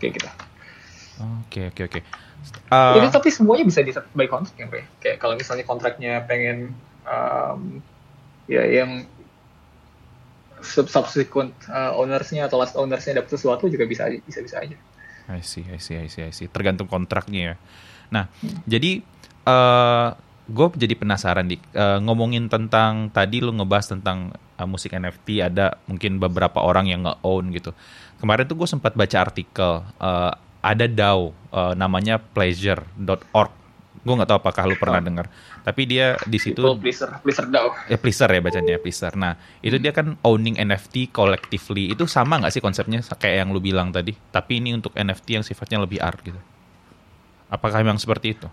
Kayak gitu. Oke, oke, oke. Ini tapi semuanya bisa di by kontrak ya, Kayak kalau misalnya kontraknya pengen um, ya yang subsequent uh, ownersnya atau last ownersnya dapat sesuatu juga bisa bisa bisa aja. I see, I see, I see, I see. Tergantung kontraknya ya. Nah, jadi uh, eh, gue jadi penasaran di uh, ngomongin tentang tadi lu ngebahas tentang uh, musik NFT ada mungkin beberapa orang yang nge-own gitu. Kemarin tuh gue sempat baca artikel uh, ada DAO uh, namanya pleasure.org. Gue nggak tahu apakah lu pernah oh. dengar. Tapi dia di situ Pleasure, Pleasure DAO. Ya Pleasure ya bacanya Pleasure. Nah, itu dia kan owning NFT collectively. Itu sama nggak sih konsepnya kayak yang lu bilang tadi? Tapi ini untuk NFT yang sifatnya lebih art gitu. Apakah memang seperti itu?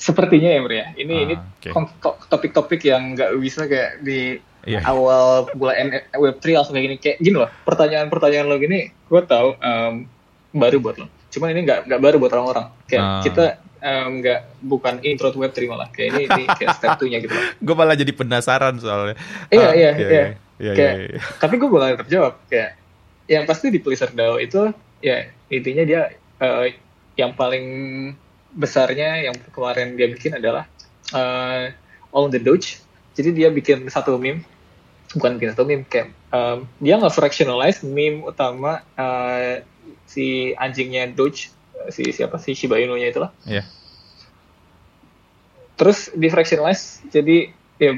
Sepertinya ya, Bro ya. Ini ah, ini okay. topik-topik yang nggak bisa kayak di yeah. awal bulan Web3 langsung kayak gini. Kayak gini loh, pertanyaan-pertanyaan lo gini, gue tahu um, baru buat lo. Cuman ini nggak nggak baru buat orang-orang. Kayak ah. kita nggak um, bukan intro to Web3 malah. Kayak ini, ini kayak step 2-nya gitu <laughs> gue malah jadi penasaran soalnya. Iya, ah, iya, iya. iya. iya, kayak, iya. Tapi gue bakal terjawab. Kayak yang pasti di Blizzard DAO itu ya intinya dia uh, yang paling besarnya yang kemarin dia bikin adalah uh, All the Doge. Jadi dia bikin satu meme, bukan bikin satu meme, kayak um, dia nggak fractionalize meme utama uh, si anjingnya Doge, si siapa si Shiba Inu-nya itulah. Yeah. Terus di fractionalize, jadi ya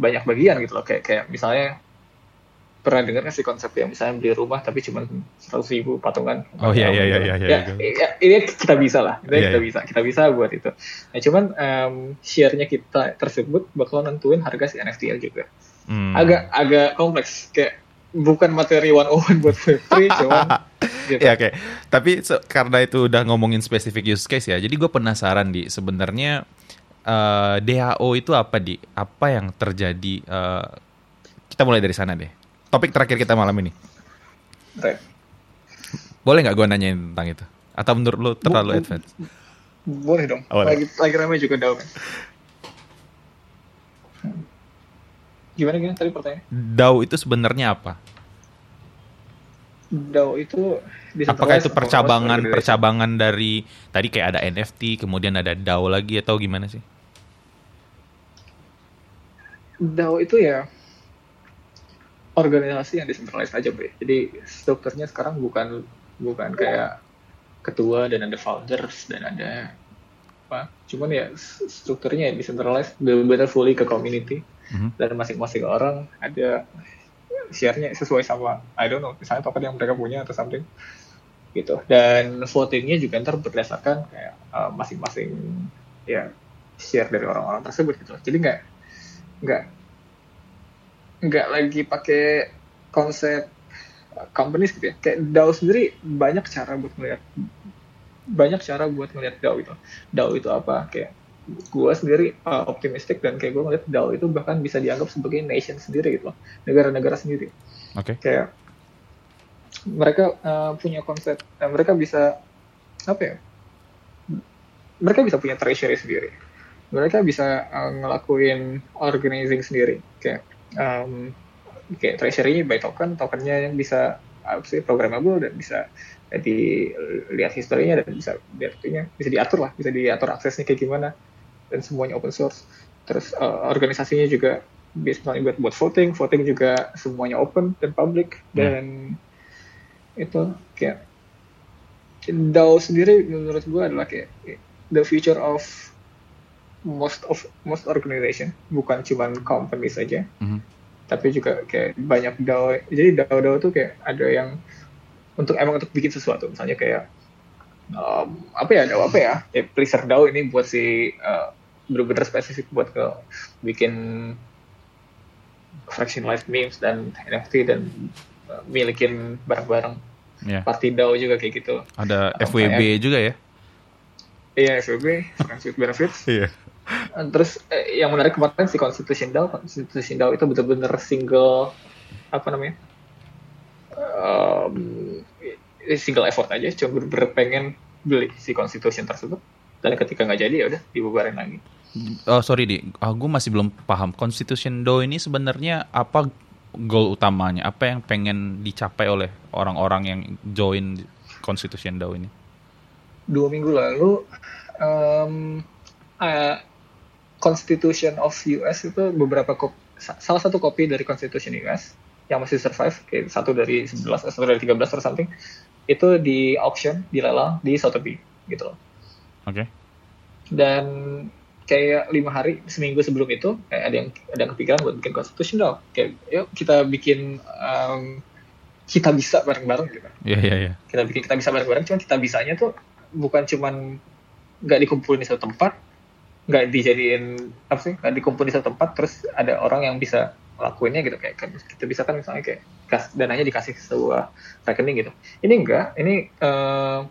banyak bagian gitu loh, kayak kayak misalnya pernah dengar nggak sih konsep yang misalnya beli rumah tapi cuma seratus ribu patungan? Oh iya iya iya iya ya, ya, ini kita bisa lah. Ini yeah, kita yeah. bisa kita bisa buat itu. Nah cuman um, share-nya kita tersebut bakal nentuin harga si NFT juga. Hmm. agak agak kompleks. Kayak bukan materi one on one buat free <laughs> cuman gitu. ya oke. Okay. tapi so, karena itu udah ngomongin spesifik use case ya jadi gue penasaran di. Sebenarnya uh, DAO itu apa di? Apa yang terjadi uh, kita mulai dari sana deh topik terakhir kita malam ini. Right. Boleh nggak gue nanyain tentang itu? Atau menurut lo terlalu advance? Boleh dong. Oh, lagi lagi ramai juga DAO. Gimana gimana tadi pertanyaan? DAO itu sebenarnya apa? DAO itu apakah itu percabangan percabangan dari tadi kayak ada NFT kemudian ada DAO lagi atau gimana sih? DAO itu ya organisasi yang decentralized aja bro. Jadi strukturnya sekarang bukan bukan kayak ketua dan ada founders dan ada apa. Cuman ya strukturnya decentralized, benar-benar fully ke community mm-hmm. dan masing-masing orang ada share-nya sesuai sama I don't know misalnya token yang mereka punya atau something gitu dan votingnya juga ntar berdasarkan kayak uh, masing-masing ya share dari orang-orang tersebut gitu jadi nggak nggak nggak lagi pakai konsep companies gitu ya. Kayak DAO sendiri banyak cara buat melihat banyak cara buat melihat DAO itu. DAO itu apa? Kayak gue sendiri uh, optimistik dan kayak gue ngeliat DAO itu bahkan bisa dianggap sebagai nation sendiri gitu loh, negara-negara sendiri. Oke. Okay. Kayak mereka uh, punya konsep, uh, mereka bisa apa ya? Mereka bisa punya treasury sendiri. Mereka bisa uh, ngelakuin organizing sendiri. Kayak um, kayak treasury by token, tokennya yang bisa apa sih programmable dan bisa dilihat historinya dan bisa diartinya bisa diatur lah, bisa diatur aksesnya kayak gimana dan semuanya open source. Terus uh, organisasinya juga misalnya buat buat voting, voting juga semuanya open dan public hmm. dan itu kayak DAO sendiri menurut gue adalah kayak the future of most of most organization bukan cuma company saja mm-hmm. tapi juga kayak banyak DAO jadi DAO DAO tuh kayak ada yang untuk emang untuk bikin sesuatu misalnya kayak um, apa ya DAO apa ya eh, Pleaser DAO ini buat si uh, bener-bener spesifik buat ke bikin fraction life memes dan NFT dan uh, milikin barang-barang. Yeah. Party DAO juga kayak gitu. Ada FWB juga ya? Iya FWB, Friends with Benefits. Iya. Terus eh, yang menarik kemarin si Constitution DAO, Constitution DAO itu benar-benar single apa namanya? Um, single effort aja, cuma bener-bener pengen beli si Constitution tersebut. Dan ketika nggak jadi ya udah dibubarin lagi. Oh sorry di, oh, gue masih belum paham. Constitution ini sebenarnya apa goal utamanya? Apa yang pengen dicapai oleh orang-orang yang join Constitution Do ini? Dua minggu lalu, um, uh, Constitution of US itu beberapa kopi, salah satu kopi dari Constitution US yang masih survive, kayak satu dari 11, satu dari 13 or something, itu di auction, dilelang di Sotheby gitu loh. Oke. Okay. Dan kayak lima hari seminggu sebelum itu kayak ada yang ada yang kepikiran buat bikin constitutional kayak yuk kita bikin um, kita bisa bareng-bareng gitu. Iya yeah, iya yeah, iya. Yeah. Kita bikin kita bisa bareng-bareng, cuman kita bisanya tuh bukan cuman nggak dikumpulin di satu tempat, nggak dijadiin apa sih, nggak dikumpulin di satu tempat, terus ada orang yang bisa lakuinnya gitu kayak kan kita bisa kan misalnya kayak kas, dananya dikasih sebuah rekening gitu. Ini enggak, ini uh,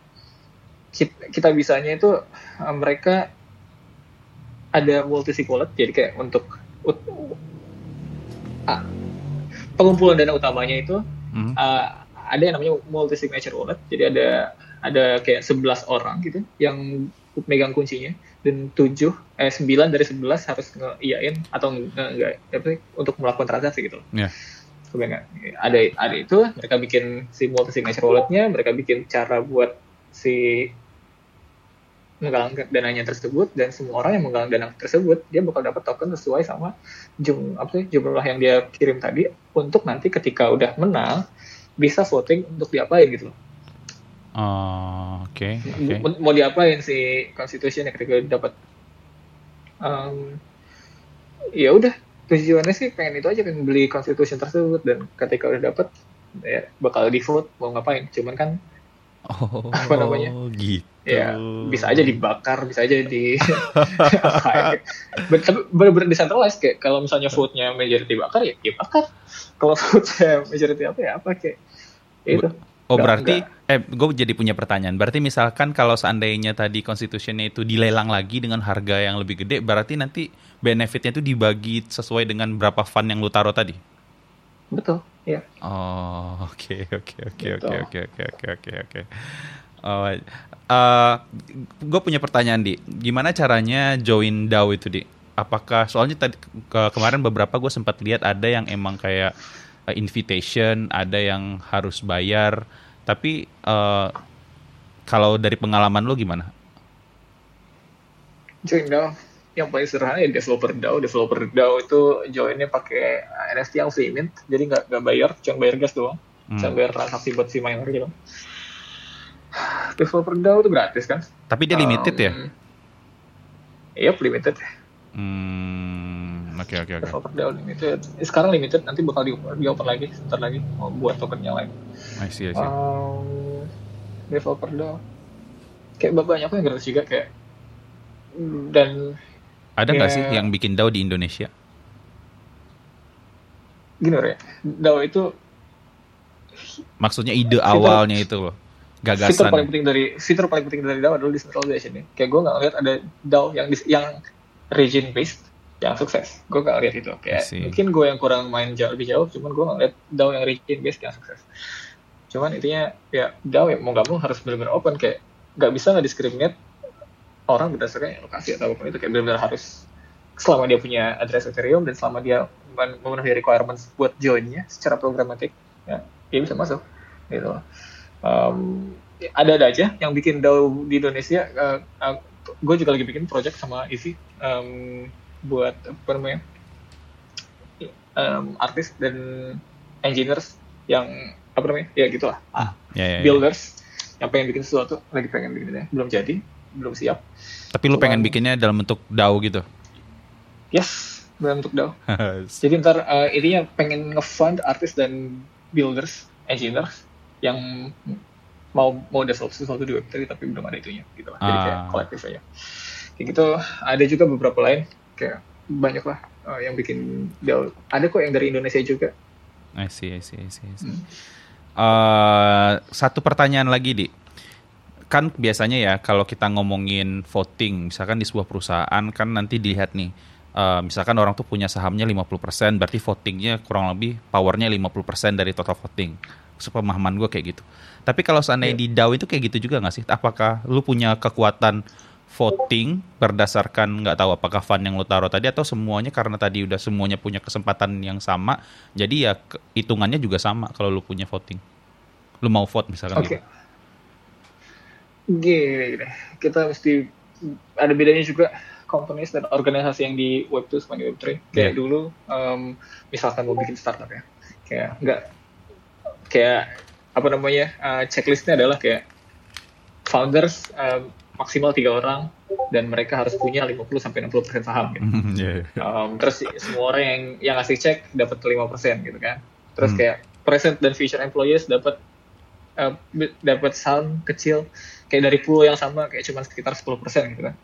kita, kita bisanya itu uh, mereka ada multi wallet jadi kayak untuk uh, pengumpulan dana utamanya itu hmm. uh, ada yang namanya multi signature wallet jadi ada ada kayak 11 orang gitu yang megang kuncinya dan 7 eh 9 dari 11 harus ngeiyain atau enggak apa untuk melakukan transaksi gitu. Yeah. Ada ada itu mereka bikin si multi signature walletnya, mereka bikin cara buat si menggalang dananya tersebut dan semua orang yang menggalang dana tersebut dia bakal dapat token sesuai sama jum apa sih jumlah yang dia kirim tadi untuk nanti ketika udah menang bisa voting untuk diapain gitu loh. Oh, oke. Okay, okay. Mau diapain si yang ketika dapat um, ya udah tujuannya sih pengen itu aja pengen beli constitution tersebut dan ketika udah dapat ya bakal di vote mau ngapain cuman kan Oh, apa namanya? gitu. Ya, bisa aja dibakar, bisa aja di <laughs> tapi benar-benar decentralized kayak kalau misalnya vote-nya majority bakar ya, ya bakar. Kalau vote-nya majority apa ya apa kayak ya itu. Oh gak, berarti, enggak. eh gue jadi punya pertanyaan. Berarti misalkan kalau seandainya tadi constitutionnya itu dilelang lagi dengan harga yang lebih gede, berarti nanti benefitnya itu dibagi sesuai dengan berapa fund yang lu taruh tadi? Betul. Ya. Oh, oke oke oke oke oke oke oke oke oke. Oh, uh, gue punya pertanyaan di, gimana caranya join DAO itu di? Apakah soalnya tadi ke, kemarin beberapa gue sempat lihat ada yang emang kayak uh, invitation, ada yang harus bayar, tapi uh, kalau dari pengalaman lo gimana? Join DAO yang paling sederhana ya developer DAO. Developer DAO itu joinnya pakai NFT yang free mint, jadi nggak nggak bayar, cuma bayar gas doang, hmm. cuma bayar transaksi buat si miner gitu. Developer DAO itu gratis kan? Tapi dia limited um, ya? Iya, limited. Hmm, oke oke oke. DAO limited. Sekarang limited, nanti bakal di, di open lagi, sebentar lagi mau buat token yang lain. I see, I see. Um, developer DAO. Kayak banyak yang gratis juga kayak dan ada nggak sih yang bikin DAO di Indonesia? Gini ya, DAO itu maksudnya ide fitur, awalnya itu loh, gagasan. Fitur paling penting dari fitur paling penting dari DAO adalah decentralization nih. Kayak gue nggak ngeliat ada DAO yang yang region based yang sukses. Gue gak lihat itu. Kayak mungkin gue yang kurang main jauh lebih jauh, cuman gue ngeliat DAO yang region based yang sukses. Cuman intinya ya DAO ya mau gak mau harus benar-benar open kayak gak bisa nggak diskriminate orang berdasarkan lokasi atau apa pun itu kayak benar-benar harus selama dia punya address Ethereum dan selama dia memenuhi requirements buat joinnya secara programatik ya dia bisa masuk gitu um, ada-ada aja yang bikin DAO di Indonesia uh, uh, gue juga lagi bikin project sama Ivy um, buat apa namanya um, artis dan engineers yang apa namanya ya gitulah ah, ya, ya, ya. builders yang pengen bikin sesuatu lagi pengen bikinnya belum jadi belum siap tapi lu pengen bikinnya dalam bentuk DAO gitu yes dalam bentuk DAO <laughs> jadi ntar uh, intinya pengen ngefund artis dan builders engineers yang mau mau develop sesuatu di Web3 tapi belum ada itunya gitu lah. Jadi kayak ah. kolektif aja. Kayak gitu ada juga beberapa lain kayak banyak lah uh, yang bikin DAO. Ada kok yang dari Indonesia juga. I see, I see, I see. I see. Hmm. Uh, satu pertanyaan lagi, Di. Kan biasanya ya kalau kita ngomongin voting, misalkan di sebuah perusahaan kan nanti dilihat nih, uh, misalkan orang tuh punya sahamnya 50%, berarti votingnya kurang lebih powernya 50% dari total voting sepemahaman gue kayak gitu. Tapi kalau seandainya yeah. di DAO itu kayak gitu juga nggak sih? Apakah lu punya kekuatan voting berdasarkan nggak tahu apakah fund yang lu taruh tadi atau semuanya karena tadi udah semuanya punya kesempatan yang sama, jadi ya hitungannya juga sama kalau lu punya voting. Lu mau vote misalkan okay. gitu. Gini, gini, kita mesti ada bedanya juga companies dan organisasi yang di Web2 sama di Web3. Kayak yeah. dulu, um, misalkan mau bikin startup ya, kayak nggak kayak apa namanya uh, checklistnya adalah kayak founders uh, maksimal tiga orang dan mereka harus punya 50 sampai 60 persen saham gitu. Mm, yeah, yeah. Um, terus semua orang yang yang ngasih cek dapat 5 persen gitu kan. Terus mm. kayak present dan future employees dapat uh, dapat saham kecil kayak dari pool yang sama kayak cuma sekitar 10 persen gitu kan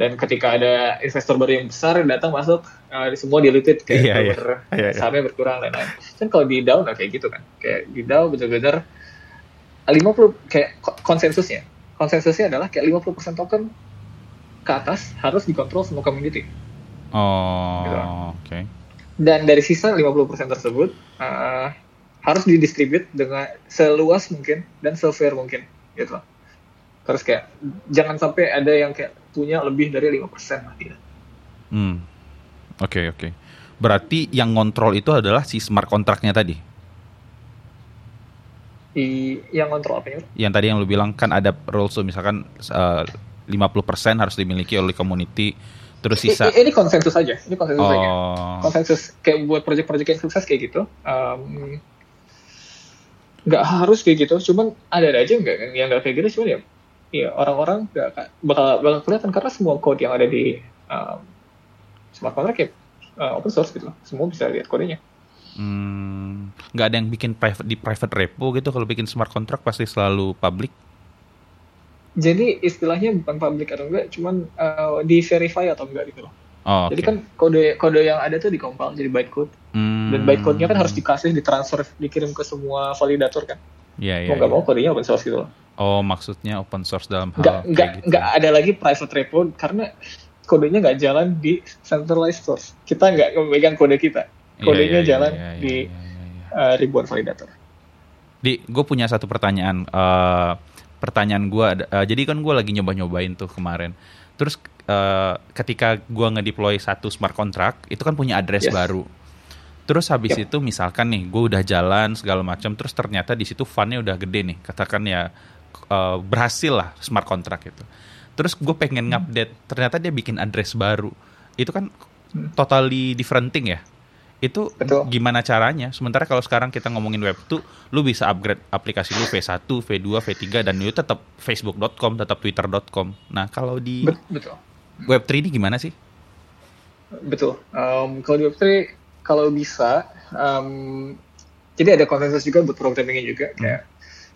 dan ketika ada investor baru yang besar datang masuk uh, semua dilutit kayak yeah, yeah. Ber, yeah, yeah. sahamnya berkurang dan lain kan kalau di nggak kayak gitu kan kayak di DAO benar-benar 50 kayak konsensusnya konsensusnya adalah kayak 50% token ke atas harus dikontrol semua community oh gitu. oke okay. dan dari sisa 50% tersebut uh, harus didistribute dengan seluas mungkin dan se-fair mungkin gitu terus kayak jangan sampai ada yang kayak punya lebih dari lima persen lah dia. Hmm. Oke okay, oke. Okay. Berarti yang ngontrol itu adalah si smart kontraknya tadi. Di yang ngontrol apa ya? Yang tadi yang lu bilang kan ada rules tuh. Misalkan uh, 50% harus dimiliki oleh community. Terus sisa I, ini konsensus aja. Ini konsensus oh. aja konsensus kayak buat proyek-proyek yang sukses kayak gitu um, nggak harus kayak gitu. Cuman ada ada aja nggak yang nggak kayak gitu. Cuman ya Iya, orang-orang gak bakal bakal kelihatan. Karena semua code yang ada di um, smart contract ya uh, open source gitu, semua bisa lihat kodenya. Hmm, nggak ada yang bikin private di private repo gitu kalau bikin smart contract pasti selalu public. Jadi istilahnya bukan public atau enggak, cuman uh, di verify atau enggak gitu loh. Oh, okay. Jadi kan kode kode yang ada tuh dikompil jadi bytecode. Hmm. Dan bytecode-nya kan harus dikasih, ditransfer, dikirim ke semua validator kan. Iya, iya. Mau nggak yeah. mau kodenya open source gitu loh. Oh, maksudnya open source dalam hal nggak, nggak, gitu. nggak ada lagi private repo karena kodenya nggak jalan di centralized source. Kita nggak memegang kode kita. Iya, kodenya yeah, yeah, jalan yeah, yeah, di yeah, yeah, yeah. Uh, ribuan validator. Di, gue punya satu pertanyaan. Uh, pertanyaan gue, uh, jadi kan gue lagi nyoba-nyobain tuh kemarin. Terus uh, ketika gue ngedeploy satu smart contract, itu kan punya address yes. baru. Terus habis yep. itu misalkan nih, gue udah jalan segala macam, terus ternyata di situ fundnya udah gede nih, katakan ya uh, berhasil lah smart contract itu. Terus gue pengen hmm. ngupdate, ternyata dia bikin address baru. Itu kan hmm. totally different thing ya. Itu Betul. gimana caranya? Sementara kalau sekarang kita ngomongin web tuh, lu bisa upgrade aplikasi lu V1, V2, V3 dan itu tetap facebook.com, tetap twitter.com. Nah, kalau di Betul. web 3 ini gimana sih? Betul. Um, kalau di web 3 kalau bisa um, jadi ada konsensus juga buat programmingnya juga kayak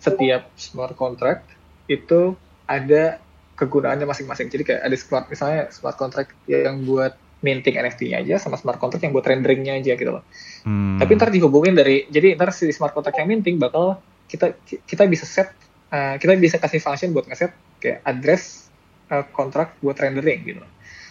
setiap smart contract itu ada kegunaannya masing-masing. Jadi kayak ada smart misalnya smart contract yang buat minting NFT-nya aja sama smart contract yang buat renderingnya aja gitu loh. Hmm. Tapi ntar dihubungin dari jadi ntar si smart contract yang minting bakal kita kita bisa set uh, kita bisa kasih function buat ngeset kayak address uh, kontrak buat rendering gitu.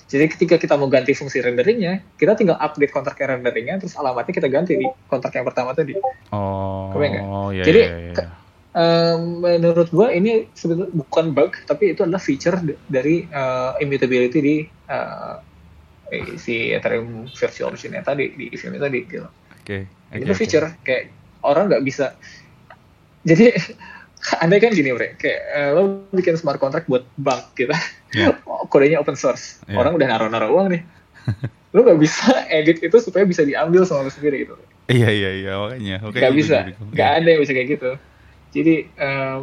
Jadi ketika kita mau ganti fungsi renderingnya, kita tinggal update kontrak yang renderingnya, terus alamatnya kita ganti di kontrak yang pertama tadi. Oh, oh iya, Jadi iya, iya. Um, menurut gua ini sebetulnya bukan bug, tapi itu adalah feature dari uh, immutability di uh, si Ethereum virtual machine tadi di event tadi gitu. Oke. Okay, itu okay. feature kayak orang nggak bisa. Jadi <laughs> andai kan gini bre kayak uh, lo bikin smart contract buat bank gitu yeah. <laughs> kodenya open source yeah. orang udah naruh-naruh uang nih lo gak bisa <laughs> edit itu supaya bisa diambil sama lo sendiri gitu iya iya iya makanya okay, gak bisa gak ada yang bisa kayak gitu jadi um,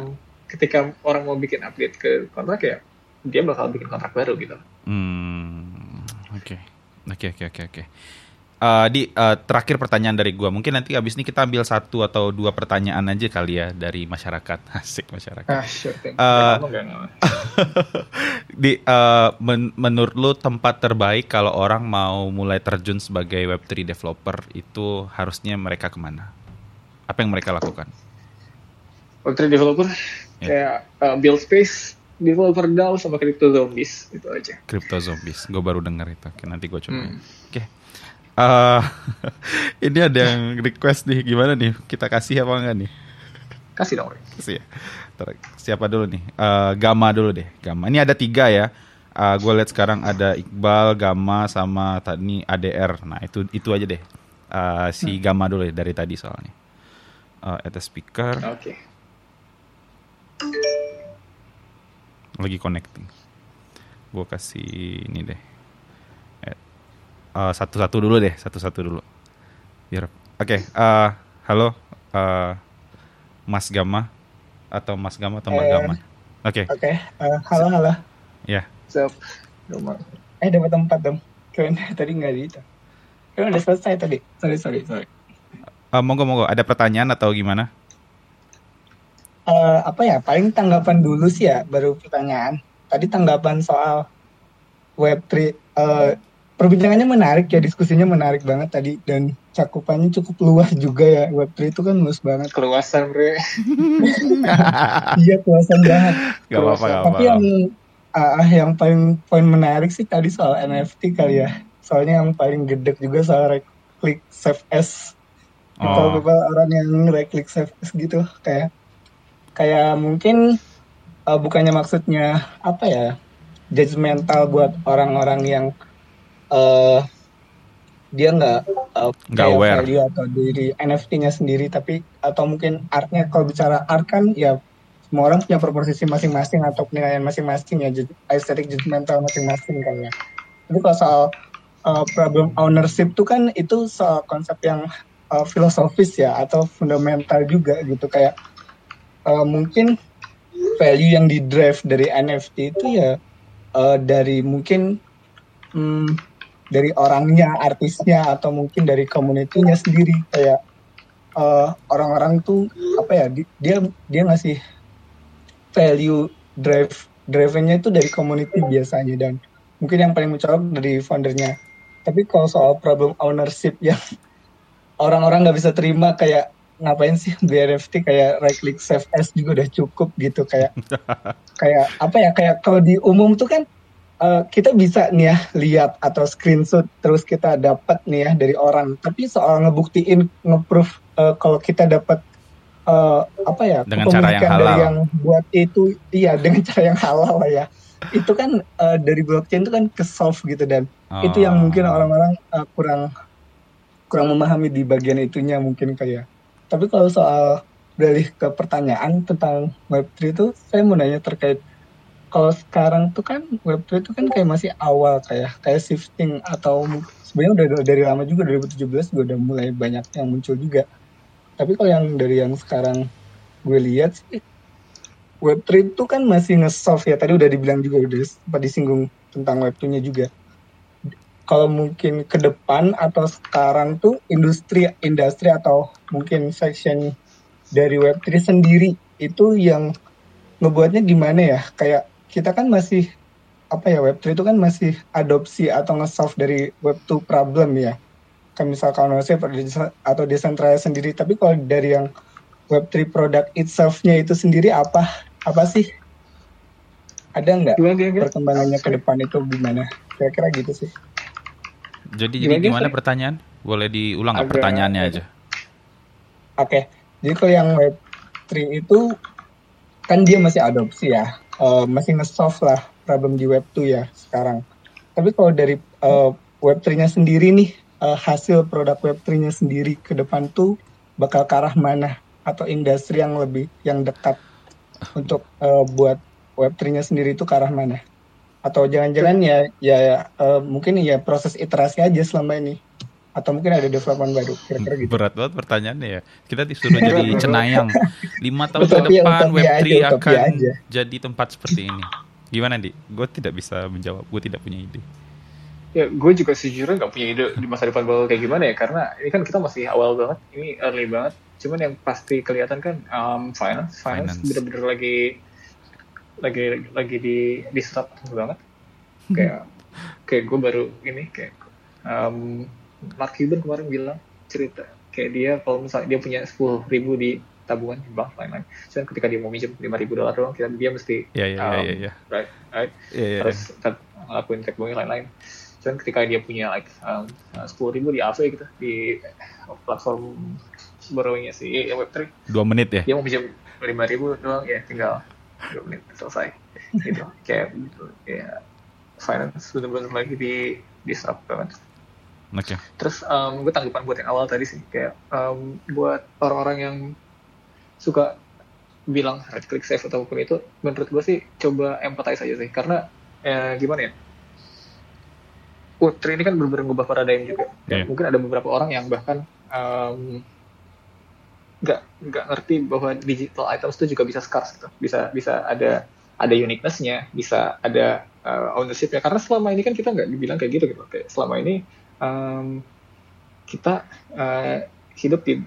ketika orang mau bikin update ke kontrak ya dia bakal bikin kontrak baru gitu hmm oke oke oke oke oke uh, di uh, terakhir pertanyaan dari gua. Mungkin nanti abis ini kita ambil satu atau dua pertanyaan aja kali ya dari masyarakat. <laughs> Asik masyarakat. Ah, sure. Uh, <laughs> di uh, men menurut lu tempat terbaik kalau orang mau mulai terjun sebagai Web3 developer itu harusnya mereka ke mana? Apa yang mereka lakukan? Web3 developer yeah. kayak uh, build space, developer DAO sama crypto zombies itu aja. Crypto zombies, gue baru dengar itu. Oke, nanti gue coba. Hmm. Oke. Okay. Uh, <laughs> ini ada yang request nih gimana nih kita kasih apa enggak nih? Kasih dong. Kasih ya. siapa dulu nih? Uh, Gama dulu deh. Gama. Ini ada tiga ya. Uh, gue lihat sekarang ada Iqbal, Gama sama tadi ADR. Nah itu itu aja deh. Uh, si hmm. Gama dulu deh dari tadi soalnya. Uh, at the speaker. Oke. Okay. Lagi connecting. Gue kasih ini deh uh, satu-satu dulu deh, satu-satu dulu. Biar oke. Okay, uh, eh, halo uh, Mas Gama atau Mas Gama atau Mbak Gama. Oke. Okay. Oke. Okay. Uh, halo halo. Ya. Yeah. So, eh dapat tempat dong. Keren <laughs> tadi nggak di itu. Kan udah selesai tadi. Sorry sorry sorry. Uh, monggo monggo. Ada pertanyaan atau gimana? Uh, apa ya? Paling tanggapan dulu sih ya, baru pertanyaan. Tadi tanggapan soal Web3 uh, perbincangannya menarik ya diskusinya menarik banget tadi dan cakupannya cukup luas juga ya. Web3 itu kan luas banget. Keluasan bre. <laughs> Iya keluasan banget. Gak apa-apa tapi yang uh, yang paling poin menarik sih tadi soal NFT kali ya. Soalnya yang paling gede juga soal right click save as. Oh. beberapa orang yang right click save as gitu kayak kayak mungkin uh, bukannya maksudnya apa ya judgmental buat orang-orang yang uh, dia nggak uh, nggak aware. value atau diri NFT-nya sendiri tapi atau mungkin artnya kalau bicara art kan ya semua orang punya proporsi masing-masing atau penilaian masing-masing ya aesthetic judgmental masing-masing kan ya. Tapi kalau soal uh, problem ownership tuh kan itu soal konsep yang uh, filosofis ya atau fundamental juga gitu. Kayak uh, mungkin value yang di drive dari NFT itu ya uh, dari mungkin hmm, dari orangnya, artisnya atau mungkin dari komunitinya sendiri kayak uh, orang-orang tuh apa ya dia dia ngasih value drive drive-nya itu dari community biasanya dan mungkin yang paling mencolok dari foundernya. Tapi kalau soal problem ownership yang <laughs> orang-orang nggak bisa terima kayak ngapain sih NFT kayak right click save as juga udah cukup gitu kayak <laughs> kayak apa ya kayak kalau di umum tuh kan uh, kita bisa nih ya lihat atau screenshot terus kita dapat nih ya dari orang. Tapi soal ngebuktiin ngeproof uh, kalau kita dapat uh, apa ya dengan cara yang halal. Dari yang buat itu iya dengan <laughs> cara yang halal lah ya. Itu kan uh, dari blockchain itu kan ke solve gitu dan oh. itu yang mungkin orang-orang uh, kurang kurang memahami di bagian itunya mungkin kayak. Tapi kalau soal beralih ke pertanyaan tentang Web3 itu saya mau nanya terkait kalau sekarang tuh kan Web3 itu kan kayak masih awal kayak kayak shifting atau sebenarnya udah dari lama juga 2017 juga udah mulai banyak yang muncul juga. Tapi kalau yang dari yang sekarang gue lihat sih Web3 itu kan masih nge-solve ya. Tadi udah dibilang juga udah sempat disinggung tentang Web2-nya juga. Kalau mungkin ke depan atau sekarang tuh industri industri atau mungkin section dari Web3 sendiri itu yang ngebuatnya gimana ya? Kayak kita kan masih apa ya Web3 itu kan masih adopsi atau nge-solve dari Web2 problem ya. Kan misalkan ownership atau decentralized sendiri. Tapi kalau dari yang Web3 product itself-nya itu sendiri apa apa sih? ada nggak perkembangannya ke depan itu gimana kira-kira gitu sih jadi gimana, jadi gimana pertanyaan boleh diulang nggak pertanyaannya aja oke okay. jadi kalau yang web 3 itu kan dia masih adopsi ya uh, masih nge-solve lah problem di web 2 ya sekarang tapi kalau dari uh, web 3-nya sendiri nih uh, hasil produk web 3-nya sendiri ke depan tuh bakal ke arah mana atau industri yang lebih yang dekat untuk uh, buat Web3-nya sendiri itu ke arah mana? Atau jangan-jangan ya ya uh, mungkin ya proses iterasi aja selama ini atau mungkin ada development baru kira-kira gitu. Berat banget pertanyaannya ya. Kita disuruh <laughs> jadi cenayang. Lima tahun ke depan Web3 aja, akan aja. jadi tempat seperti ini. Gimana di? Gue tidak bisa menjawab. Gue tidak punya ide. Ya, gue juga sejujurnya nggak punya ide di masa depan bakal kayak gimana ya, karena ini kan kita masih awal banget, ini early banget. Cuman yang pasti kelihatan kan um, finance, finance, finance. bener-bener lagi lagi lagi di disrupt banget kayak <laughs> kayak gue baru ini kayak um, Mark Cuban kemarin bilang cerita kayak dia kalau misalnya dia punya sepuluh ribu di tabungan di bank lain-lain, cuman ketika dia mau minjem lima ribu dolar doang, kita dia mesti yeah, yeah, um, yeah, yeah. right right yeah, yeah, harus yeah. ngelakuin cek bunganya lain-lain. Cuman ketika dia punya like um, sepuluh ribu di AV gitu di platform borrowingnya si Web3 dua menit ya dia mau minjem lima ribu doang ya tinggal dua menit selesai gitu kayak gitu ya finance benar-benar lagi di disrupt banget. Okay. Terus um, gue tanggapan buat yang awal tadi sih kayak um, buat orang-orang yang suka bilang right click save ataupun itu menurut gue sih coba empathize aja sih karena eh, gimana ya Putri ini kan benar-benar ngubah paradigm juga. Yeah. Mungkin ada beberapa orang yang bahkan um, nggak nggak ngerti bahwa digital items itu juga bisa scarce gitu bisa bisa ada ada uniquenessnya bisa ada uh, ownershipnya karena selama ini kan kita nggak dibilang kayak gitu gitu kayak selama ini um, kita uh, hidup di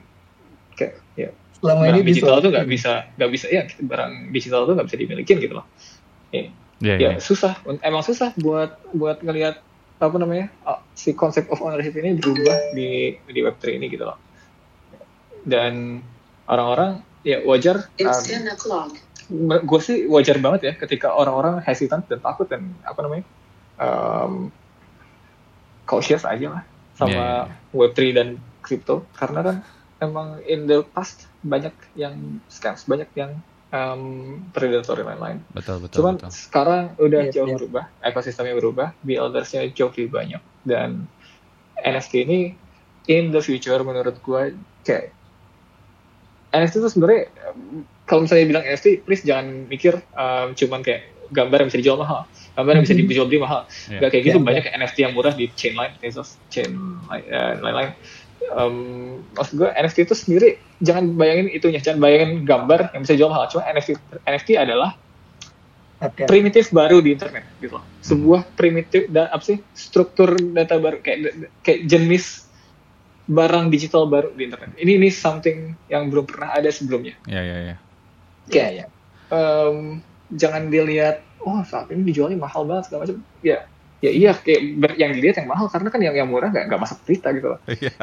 kayak ya selama ini digital tuh nggak bisa nggak bisa ya barang digital tuh nggak bisa dimiliki gitu loh. Ya, yeah, ya yeah. susah. Emang susah buat buat ngelihat apa namanya uh, si konsep of ownership ini berubah di di web 3 ini gitu loh. Dan orang-orang ya wajar um, gue sih wajar banget ya ketika orang-orang hesitant dan takut dan apa namanya um, cautious aja lah sama yeah, yeah. Web3 dan crypto karena kan emang in the past banyak yang scams banyak yang um, predatory lain-lain. Betul betul. Cuman betul. sekarang udah yeah, jauh yeah. berubah, ekosistemnya berubah, buildersnya jauh lebih banyak dan NFT ini in the future menurut gue kayak NFT itu sebenarnya kalau misalnya bilang NFT, please jangan mikir um, cuman kayak gambar yang bisa dijual mahal, gambar yang bisa mm-hmm. dijual beli mahal. Yeah. Gak kayak gitu yeah, banyak yeah. NFT yang murah di chain lain, Tezos, chain uh, lain-lain. Um, maksud gue NFT itu sendiri jangan bayangin itunya, jangan bayangin gambar yang bisa dijual mahal. Cuma NFT NFT adalah okay. primitif baru di internet gitu loh. Sebuah primitif dan apa sih struktur data baru kayak kayak jenis barang digital baru di internet. Ini ini something yang belum pernah ada sebelumnya. Iya iya iya. Kayak ya. Um, jangan dilihat oh saat ini dijualnya mahal banget segala macam. Ya ya iya kayak yang dilihat yang mahal karena kan yang yang murah nggak nggak masuk berita gitu loh. Iya.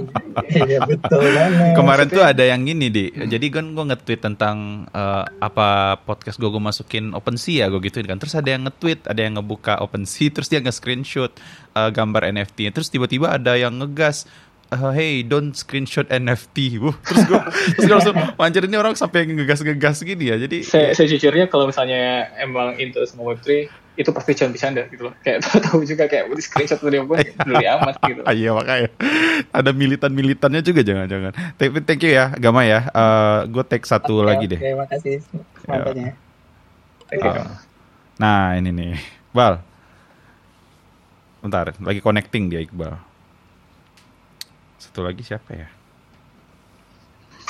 <laughs> iya betul banget. Kemarin tuh ada yang gini di. Hmm. Jadi kan gue nge-tweet tentang uh, apa podcast gue gue masukin OpenSea ya gue gituin kan. Terus ada yang nge-tweet, ada yang ngebuka OpenSea terus dia nge-screenshot uh, gambar NFT. Terus tiba-tiba ada yang ngegas uh, hey don't screenshot NFT Wuh, <laughs> terus gue terus gue langsung manjir ini orang sampai ngegas-ngegas gini ya. Jadi saya, ya. sejujurnya kalau misalnya emang into semua web3 itu pasti jangan bercanda gitu loh. Kayak <laughs> tahu juga kayak di screenshot video pun beli amat gitu. <laughs> Iya makanya. Ada militan-militannya juga jangan-jangan. Tapi thank you ya Gama ya. Uh, eh, gue take satu okay, lagi deh. terima kasih semuanya uh, nah ini nih. Bal. Bentar lagi connecting dia Iqbal satu lagi siapa ya?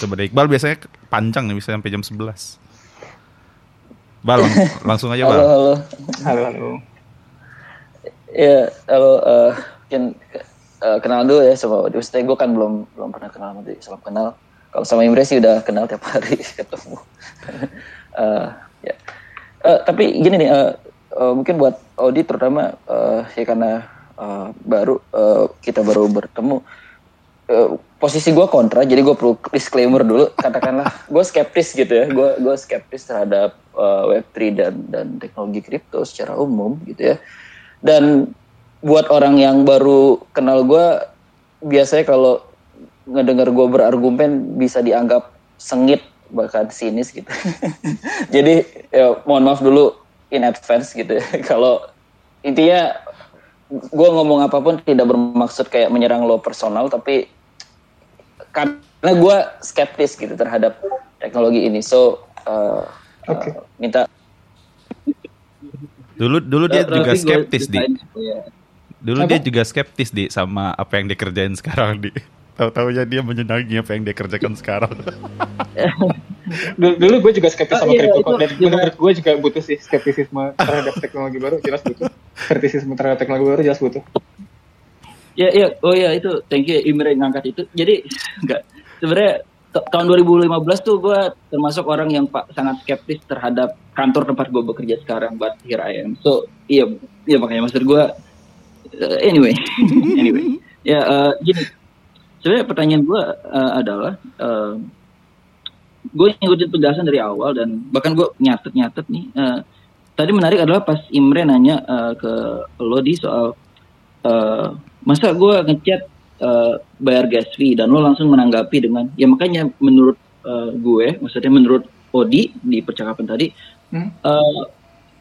Coba deh Iqbal biasanya panjang nih bisa sampai jam 11. Bal, lang <laughs> langsung aja Bal. Halo, halo. Halo, halo. Ya, halo. Uh, mungkin uh, kenal dulu ya sama Odi. Maksudnya gue kan belum belum pernah kenal sama. Salam kenal. Kalau sama Imre sih udah kenal tiap hari <laughs> ketemu. uh, <laughs> ya. Uh, tapi gini nih, uh, uh, mungkin buat Odi terutama uh, ya karena uh, baru uh, kita baru bertemu uh, posisi gue kontra jadi gue perlu disclaimer dulu. Katakanlah <laughs> gue skeptis gitu ya. Gue gue skeptis terhadap uh, Web3 dan dan teknologi kripto secara umum gitu ya. Dan buat orang yang baru kenal gue biasanya kalau ngedengar gue berargumen bisa dianggap sengit bahkan sinis gitu. <laughs> Jadi ya mohon maaf dulu in advance gitu ya. <laughs> Kalau intinya gue ngomong apa pun tidak bermaksud kayak menyerang lo personal tapi karena gue skeptis gitu terhadap teknologi ini. So uh, okay. uh, minta dulu dulu dia juga skeptis di. dulu apa? dia juga skeptis di sama apa yang dikerjain sekarang di. Tahu-tahunya dia menyenangi apa yang dia kerjakan sekarang. <laughs> Dulu gue juga skeptis sama oh, iya, crypto dan menurut gue juga butuh sih skeptisisme terhadap teknologi baru jelas butuh. Skeptisisme terhadap teknologi baru jelas butuh Ya, ya, oh ya itu, thank you Imre ngangkat itu. Jadi enggak sebenarnya tahun 2015 tuh gue termasuk orang yang pak sangat skeptis terhadap kantor tempat gue bekerja sekarang, but here I am. So iya, iya makanya maksud gue uh, anyway, <laughs> anyway, ya uh, gini. Sebenarnya pertanyaan gue uh, adalah uh, gue ngikutin penjelasan dari awal dan bahkan gue nyatet-nyatet nih. Uh, tadi menarik adalah pas Imre nanya uh, ke lo di soal uh, masa gue ngechat uh, bayar gas fee dan lo langsung menanggapi dengan ya makanya menurut uh, gue maksudnya menurut Odi di percakapan tadi hmm? uh,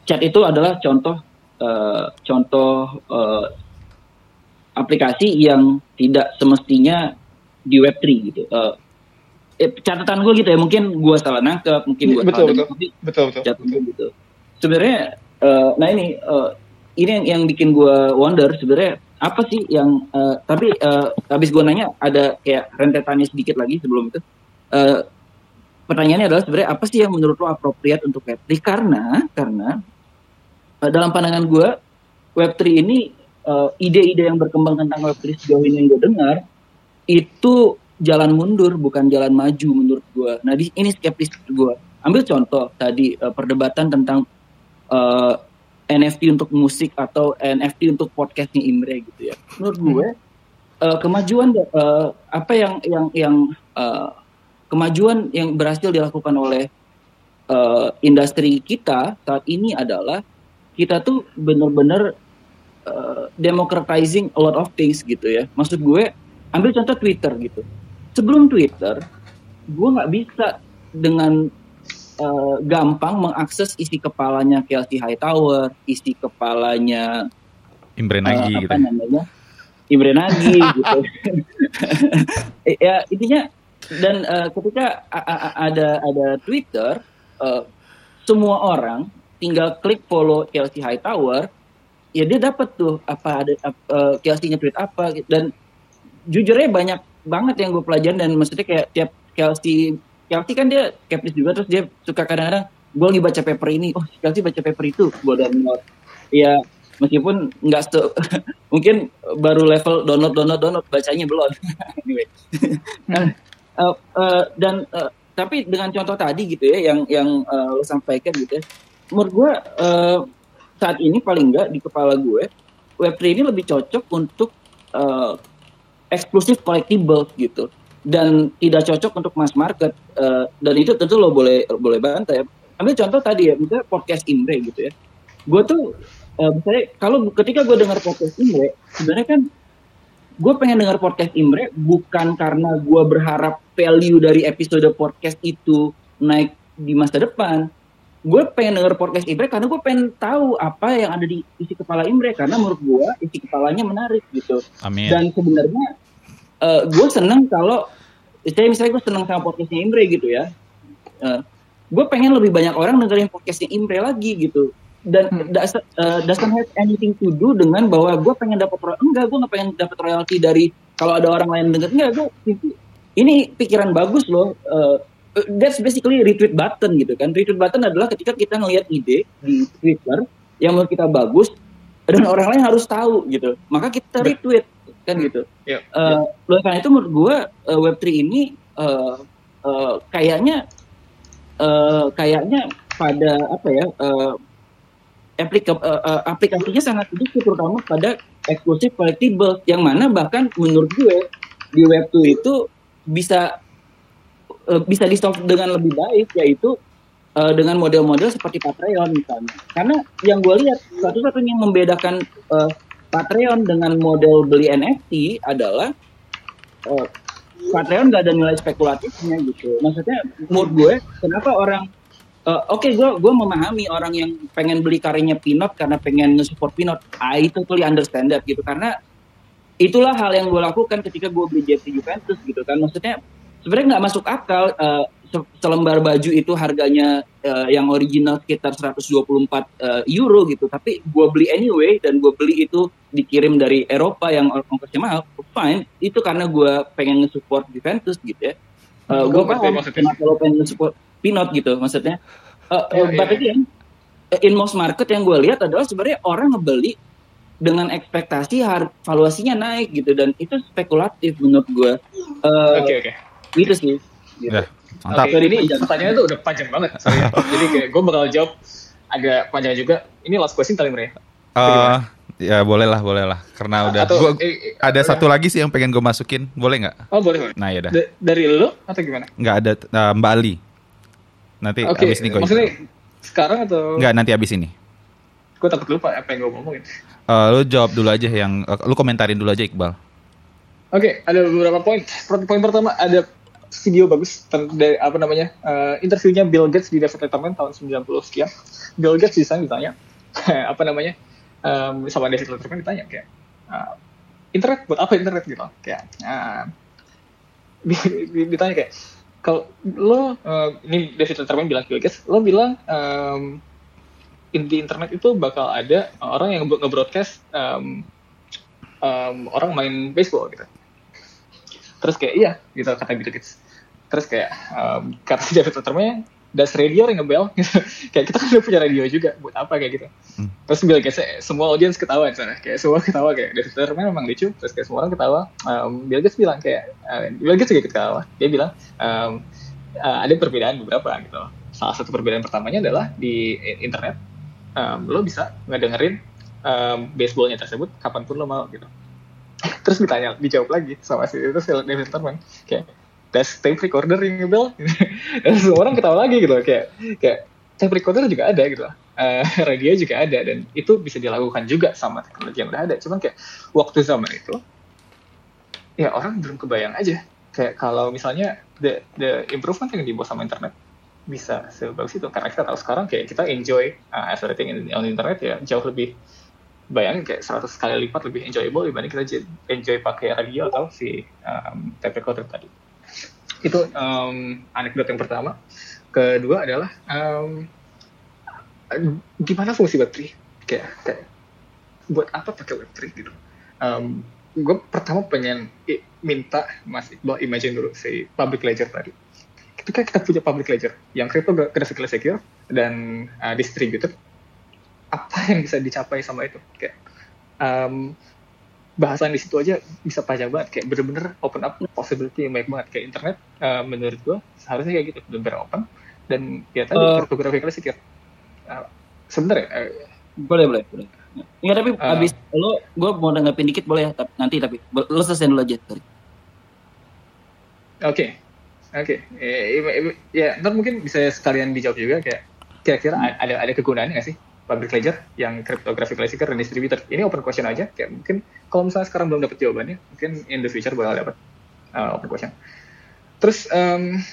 chat itu adalah contoh uh, contoh uh, aplikasi yang tidak semestinya di Web3 gitu. Uh, eh, catatan gue gitu ya mungkin gue salah nangkep mungkin gue betul, salah betul, betul, betul, betul. gitu. Sebenarnya uh, nah ini uh, ini yang, yang bikin gue wonder sebenarnya apa sih yang uh, tapi uh, habis gue nanya ada kayak rentetannya sedikit lagi sebelum itu uh, pertanyaannya adalah sebenarnya apa sih yang menurut lo appropriate untuk Web3 karena karena uh, dalam pandangan gue Web3 ini ide-ide uh, yang berkembang tentang Web3 sejauh ini yang gue dengar itu jalan mundur bukan jalan maju menurut gue. Nah di ini skeptis gue. Ambil contoh tadi uh, perdebatan tentang uh, NFT untuk musik atau NFT untuk podcastnya Imre gitu ya. Menurut hmm. gue uh, kemajuan uh, apa yang yang yang uh, kemajuan yang berhasil dilakukan oleh uh, industri kita saat ini adalah kita tuh benar-benar uh, democratizing a lot of things gitu ya. Maksud gue ambil contoh Twitter gitu. Sebelum Twitter, gue nggak bisa dengan uh, gampang mengakses isi kepalanya Kelsey Hightower, isi kepalanya Imre Nagy uh, gitu. namanya? Imre Nagy <laughs> gitu. <laughs> ya intinya dan uh, ketika ada ada Twitter, uh, semua orang tinggal klik follow Kelsey Hightower, ya dia dapat tuh apa ada uh, Kelsey tweet apa dan jujurnya banyak banget yang gue pelajarin dan maksudnya kayak tiap Kelsey Kelsey kan dia skeptis juga terus dia suka kadang-kadang gue lagi baca paper ini. Oh Kelsey baca paper itu? Gue download. Ya meskipun nggak <laughs> mungkin baru level download download download bacanya belum. <laughs> Anyway. Nah, uh, uh, dan uh, tapi dengan contoh tadi gitu ya yang yang uh, lo sampaikan gitu ya menurut gue uh, saat ini paling nggak di kepala gue Web3 ini lebih cocok untuk uh, eksklusif collectible gitu dan tidak cocok untuk mass market uh, dan itu tentu lo boleh boleh bantai ya. ambil contoh tadi ya misalnya podcast Imre gitu ya gue tuh uh, misalnya kalau ketika gue dengar podcast Imre sebenarnya kan gue pengen dengar podcast Imre bukan karena gue berharap value dari episode podcast itu naik di masa depan gue pengen denger podcast Imre karena gue pengen tahu apa yang ada di isi kepala Imre karena menurut gue isi kepalanya menarik gitu Amin. dan sebenarnya uh, gue seneng kalau saya misalnya gue seneng sama podcastnya Imre gitu ya. Uh, gue pengen lebih banyak orang dengerin podcastnya Imre lagi gitu. Dan hmm. das, uh, doesn't have anything to do dengan bahwa gue pengen dapat enggak gue nggak pengen dapat royalti dari kalau ada orang lain denger. Enggak gue ini pikiran bagus loh. Uh, that's basically retweet button gitu kan. Retweet button adalah ketika kita ngelihat ide di Twitter yang menurut kita bagus dan orang lain harus tahu gitu. Maka kita retweet kan gitu. Yeah. Uh, yeah. karena itu menurut gue uh, Web3 ini uh, uh, kayaknya uh, kayaknya pada apa ya uh, aplika, uh, uh, aplikasinya sangat sedikit terutama pada eksklusif collectible yang mana bahkan menurut gue di web 2 itu bisa uh, bisa di solve dengan lebih baik yaitu uh, dengan model-model seperti Patreon misalnya. Karena yang gue lihat satu-satunya yang membedakan uh, Patreon dengan model beli NFT adalah uh, Patreon gak ada nilai spekulatifnya gitu. Maksudnya menurut gue kenapa orang uh, oke okay, gue gue memahami orang yang pengen beli karyanya Pinot karena pengen nge-support Pinot. I totally understand that gitu karena itulah hal yang gue lakukan ketika gue beli jersey Juventus gitu kan. Maksudnya sebenarnya nggak masuk akal uh, selembar baju itu harganya uh, yang original sekitar 124 uh, euro gitu tapi gue beli anyway dan gue beli itu dikirim dari Eropa yang ongkosnya mahal fine itu karena gue pengen nge-support Juventus gitu ya uh, gue paham kenapa lo pengen nge-support Pinot gitu maksudnya uh, uh, but again in most market yang gue lihat adalah sebenarnya orang ngebeli dengan ekspektasi harga valuasinya naik gitu dan itu spekulatif menurut gue. Oke uh, oke. Okay, okay. Gitu sih. Gitu. Ya, mantap. Okay, ini pertanyaannya tuh udah panjang banget. Sorry. <laughs> Jadi kayak gue bakal jawab agak panjang juga. Ini last question kali ya. Uh, ya boleh lah, boleh lah. Karena udah. Atau, gua, eh, ada eh, satu lagi sih yang pengen gue masukin. Boleh nggak? Oh boleh. Nah ya dah. Dari lo atau gimana? Nggak ada uh, Mbak Ali. Nanti okay. abis ini gue. Maksudnya sekarang atau? Nggak nanti abis ini. Gue takut lupa apa yang gue ngomongin. Uh, lu jawab dulu aja yang uh, lu komentarin dulu aja Iqbal. Oke, okay, ada beberapa poin. Poin pertama ada video bagus dari apa namanya uh, interviewnya Bill Gates di David Letterman tahun 90 sekian. Bill Gates di sana ditanya <laughs> apa namanya um, sama David Letterman ditanya kayak uh, internet buat apa internet? Gitu. Kayak uh, ditanya kayak kalau lo uh, ini David Letterman bilang Bill Gates lo bilang um, di internet itu bakal ada orang yang nge-broadcast um, um, orang main baseball gitu. Terus kayak iya gitu kata Bill Gates terus kayak um, kata si David Letterman das radio ring a bell? <laughs> Kayak kita kan udah punya radio juga buat apa kayak gitu. Hmm. terus Bill Gates semua audiens ketawa di sana. Kayak semua <laughs> ketawa kayak David Letterman memang lucu terus kayak semua orang ketawa. Um, Bill Gates bilang kayak uh, Bill Gates juga ketawa. Dia bilang um, uh, ada perbedaan beberapa gitu. Salah satu perbedaan pertamanya adalah di internet. Um, lo bisa ngedengerin um, baseballnya tersebut kapan pun lo mau gitu. <laughs> Terus ditanya dijawab lagi sama si itu si David Letterman. Kayak tes tape recorder yang bell <laughs> dan semua orang ketawa lagi gitu kayak kayak tape recorder juga ada gitu. Uh, <laughs> radio juga ada dan itu bisa dilakukan juga sama teknologi yang udah ada. Cuman kayak waktu zaman itu ya orang belum kebayang aja. Kayak kalau misalnya the the improvement yang dibawa sama internet bisa sebagus itu. Karena kita tahu sekarang kayak kita enjoy uh, everything in, on internet ya jauh lebih bayangin kayak 100 kali lipat lebih enjoyable dibanding kita enjoy pakai radio atau si um, tape recorder tadi itu um, anekdot yang pertama. Kedua adalah um, gimana fungsi web kayak, kayak buat apa pakai web gitu? Um, gue pertama pengen minta Mas Iqbal imagine dulu si public ledger tadi. Ketika kita punya public ledger yang cryptographically secure dan uh, distributed. Apa yang bisa dicapai sama itu? Kayak um, bahasan di situ aja bisa panjang banget. Kayak bener-bener open up possibility yang baik banget. Kayak internet uh, menurut gua seharusnya kayak gitu. Bener-bener open. Dan ya tadi uh, kartografiknya secure. Uh, sebenarnya uh, boleh boleh boleh. Enggak tapi uh, abis lo gue mau nanggapin dikit boleh ya? Tapi, nanti tapi. Lo selesai dulu aja Oke. Okay. oke. Okay. ya, ya ntar mungkin bisa sekalian dijawab juga kayak kira-kira ada ada kegunaannya nggak sih public ledger yang cryptographic ledger dan distributor ini open question aja kayak mungkin kalau misalnya sekarang belum dapat jawabannya mungkin in the future bakal dapat uh, open question. Terus um,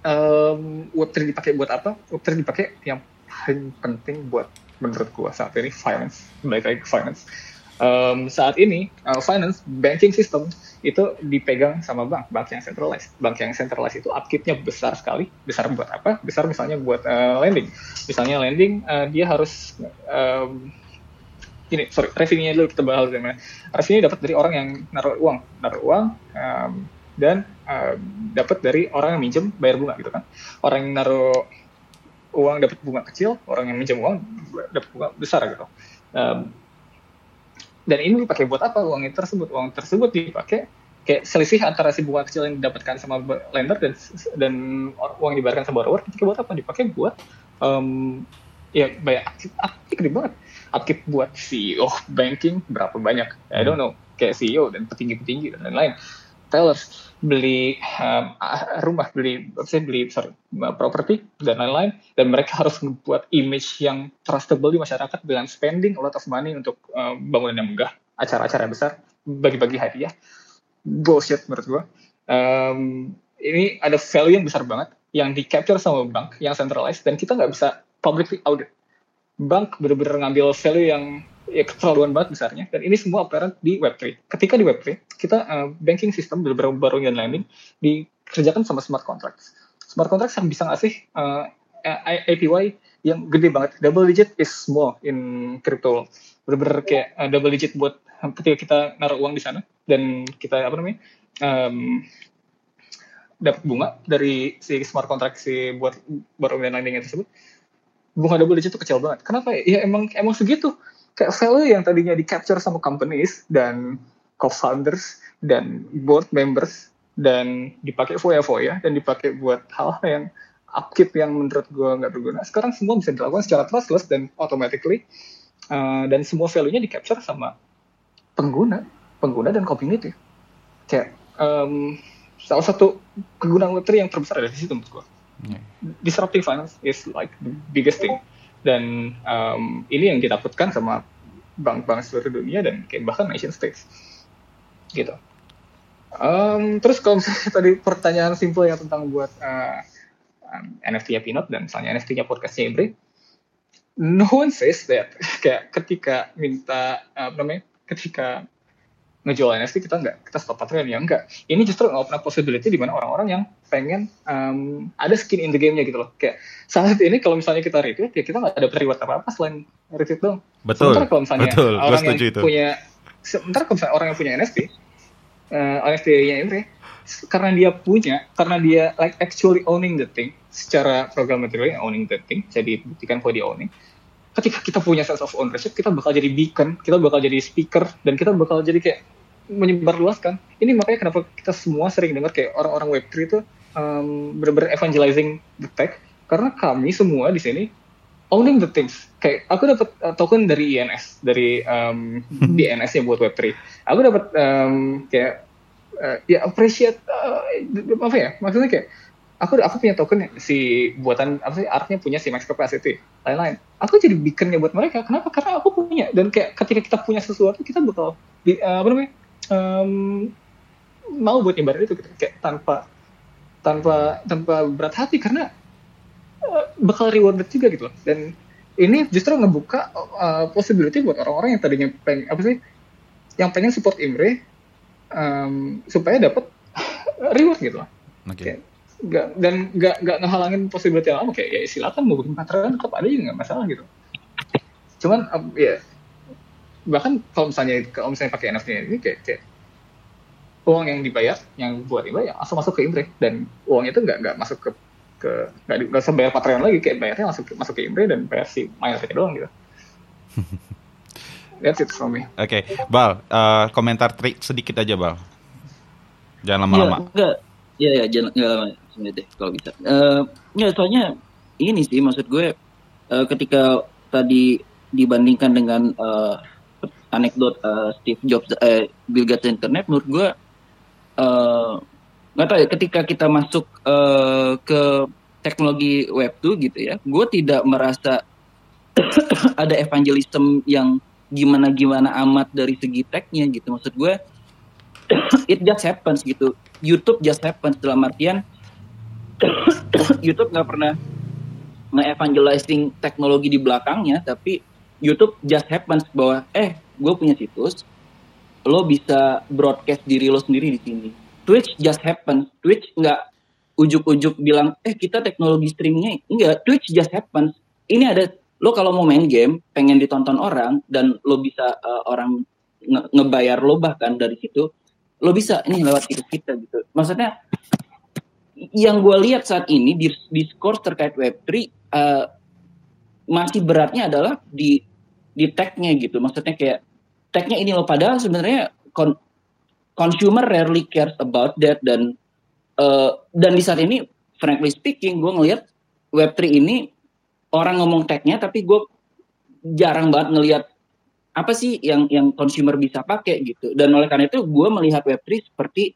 um, web3 dipakai buat apa? Web3 dipakai yang paling penting buat menurut gua saat ini finance. Balik lagi finance. Um, saat ini uh, finance banking system itu dipegang sama bank bank yang centralized. Bank yang centralized itu upkeepnya besar sekali. Besar buat apa? Besar misalnya buat uh, lending. Misalnya lending uh, dia harus um, ini sorry revenue-nya dulu kita bahas gimana revenue dapat dari orang yang naruh uang. Naruh uang um, dan uh, dapat dari orang yang minjem bayar bunga gitu kan. Orang yang naruh uang dapat bunga kecil orang yang minjem uang dapat bunga besar gitu. Um, dan ini dipakai buat apa? Uang tersebut. Uang tersebut dipakai kayak selisih antara si bunga kecil yang didapatkan sama lender dan dan uang yang dibayarkan sama borrower dipakai buat apa? Dipakai buat um, ya banyak aktif gede banget aktif buat CEO banking berapa banyak? I don't know. Kayak CEO dan petinggi-petinggi dan lain-lain. Retailers beli um, rumah beli saya beli sorry properti dan lain-lain dan mereka harus membuat image yang trustable di masyarakat dengan spending a lot of money untuk um, bangunan yang megah. Acara-acara besar bagi-bagi hadiah. Bullshit menurut gua. Um, ini ada value yang besar banget yang di capture sama bank yang centralized dan kita nggak bisa publicly audit. Bank benar-benar ngambil value yang ya keterlaluan banget besarnya dan ini semua apparent di Web3. Ketika di Web3 kita uh, banking system beberapa baru dan lending dikerjakan sama smart contracts. Smart contracts yang bisa ngasih uh, APY yang gede banget. Double digit is small in crypto. Bener-bener kayak uh, double digit buat ketika kita naruh uang di sana dan kita apa namanya um, dapat bunga dari si smart contract si buat baru lending tersebut bunga double digit itu kecil banget. Kenapa ya? Ya emang emang segitu kayak value yang tadinya di capture sama companies dan co-founders dan board members dan dipakai foya-foya dan dipakai buat hal yang upkeep yang menurut gue nggak berguna. Sekarang semua bisa dilakukan secara trustless dan automatically uh, dan semua value-nya di capture sama pengguna, pengguna dan community. Kayak um, salah satu kegunaan Web3 yang terbesar ada di situ menurut gue. Yeah. Disrupting finance is like the biggest thing dan um, ini yang ditakutkan sama bank-bank seluruh dunia dan kayak bahkan nation states. Gitu. Um, terus kalau misalnya <laughs> tadi pertanyaan simpel yang tentang buat uh, um, NFT-nya Pinot dan misalnya NFT-nya podcastnya Imri no one says that. <laughs> Kayak ketika minta apa namanya ketika ngejual NFT kita nggak kita stop Patreon ya enggak ini justru nggak pernah possibility di mana orang-orang yang pengen um, ada skin in the game-nya gitu loh. Kayak saat ini kalau misalnya kita retweet ya kita nggak ada reward apa apa selain retweet dong betul. Sementara kalau misalnya betul, orang yang itu. punya sementara kalau misalnya orang yang punya NFT uh, NFT-nya Imre karena dia punya karena dia like actually owning the thing secara program material owning the thing jadi buktikan bahwa dia owning ketika kita punya sense of ownership kita bakal jadi beacon kita bakal jadi speaker dan kita bakal jadi kayak menyebarluaskan. Ini makanya kenapa kita semua sering dengar kayak orang-orang Web3 itu um, benar-benar evangelizing the tech karena kami semua di sini owning the things. Kayak aku dapat uh, token dari INS, dari um, DNS yang buat Web3. Aku dapat um, kayak uh, ya appreciate uh, apa ya? Maksudnya kayak aku aku punya token si buatan apa sih artnya punya si max capacity lain-lain aku jadi bikinnya buat mereka kenapa karena aku punya dan kayak ketika kita punya sesuatu kita bakal di, uh, apa namanya um, mau buat nyebarin itu gitu. kayak tanpa tanpa tanpa berat hati karena uh, bakal rewarded juga gitu dan ini justru ngebuka uh, possibility buat orang-orang yang tadinya pengen apa sih yang pengen support Imre um, supaya dapat <laughs> reward gitu loh. Okay. Gak, dan gak, gak ngehalangin possibility yang lama kayak ya silakan mau bikin pattern tetap ada juga nggak masalah gitu. Cuman um, ya bahkan kalau misalnya kalau misalnya pakai NFT ini kayak, kayak uang yang dibayar yang buat Imre ya langsung masuk ke Imre dan uang itu nggak nggak masuk ke ke nggak nggak usah bayar Patreon lagi kayak bayarnya langsung masuk ke Imre dan bayar si saja doang gitu. <laughs> That's it from me. Oke, okay. Bal, uh, komentar trik sedikit aja Bal. Jangan lama-lama. Ya, ya, ya, jangan nggak lama sebenarnya deh kalau bisa. Uh, ya, soalnya ini sih maksud gue uh, ketika tadi dibandingkan dengan uh, anekdot uh, Steve Jobs, uh, Bill Gates internet, menurut gue nggak uh, tahu ya ketika kita masuk uh, ke teknologi web 2 gitu ya, gue tidak merasa <coughs> ada evangelism yang gimana gimana amat dari segi teknya gitu. Maksud gue, <coughs> it just happens gitu. YouTube just happens dalam artian <coughs> YouTube nggak pernah nge-evangelizing teknologi di belakangnya, tapi YouTube just happens bahwa eh gue punya situs, lo bisa broadcast diri lo sendiri di sini. Twitch just happen. Twitch nggak ujuk-ujuk bilang, eh kita teknologi streamingnya enggak. Twitch just happens. Ini ada lo kalau mau main game, pengen ditonton orang dan lo bisa uh, orang nge ngebayar lo bahkan dari situ, lo bisa ini lewat situs kita gitu. Maksudnya yang gue lihat saat ini di discourse terkait Web3 uh, eh, masih beratnya adalah di di tagnya gitu. Maksudnya kayak tagnya ini loh padahal sebenarnya con consumer rarely cares about that dan uh, dan di saat ini frankly speaking gue ngelihat Web3 ini orang ngomong tagnya tapi gue jarang banget ngelihat apa sih yang yang consumer bisa pakai gitu dan oleh karena itu gue melihat Web3 seperti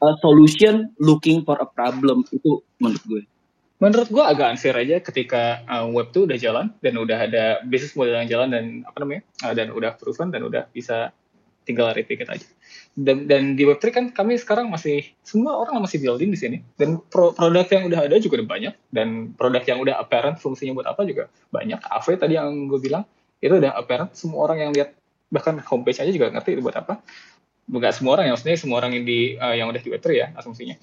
a solution looking for a problem itu menurut gue. Menurut gue agak unfair aja ketika uh, web tuh udah jalan dan udah ada bisnis model yang jalan dan apa namanya uh, dan udah proven dan udah bisa tinggal replicate aja. Dan, dan di Web3 kan kami sekarang masih semua orang masih building di sini dan pro, produk yang udah ada juga udah banyak dan produk yang udah apparent fungsinya buat apa juga banyak. AV tadi yang gue bilang itu udah apparent semua orang yang lihat bahkan homepage aja juga ngerti itu buat apa. Bukan semua orang ya maksudnya semua orang yang di uh, yang udah di Web3 ya asumsinya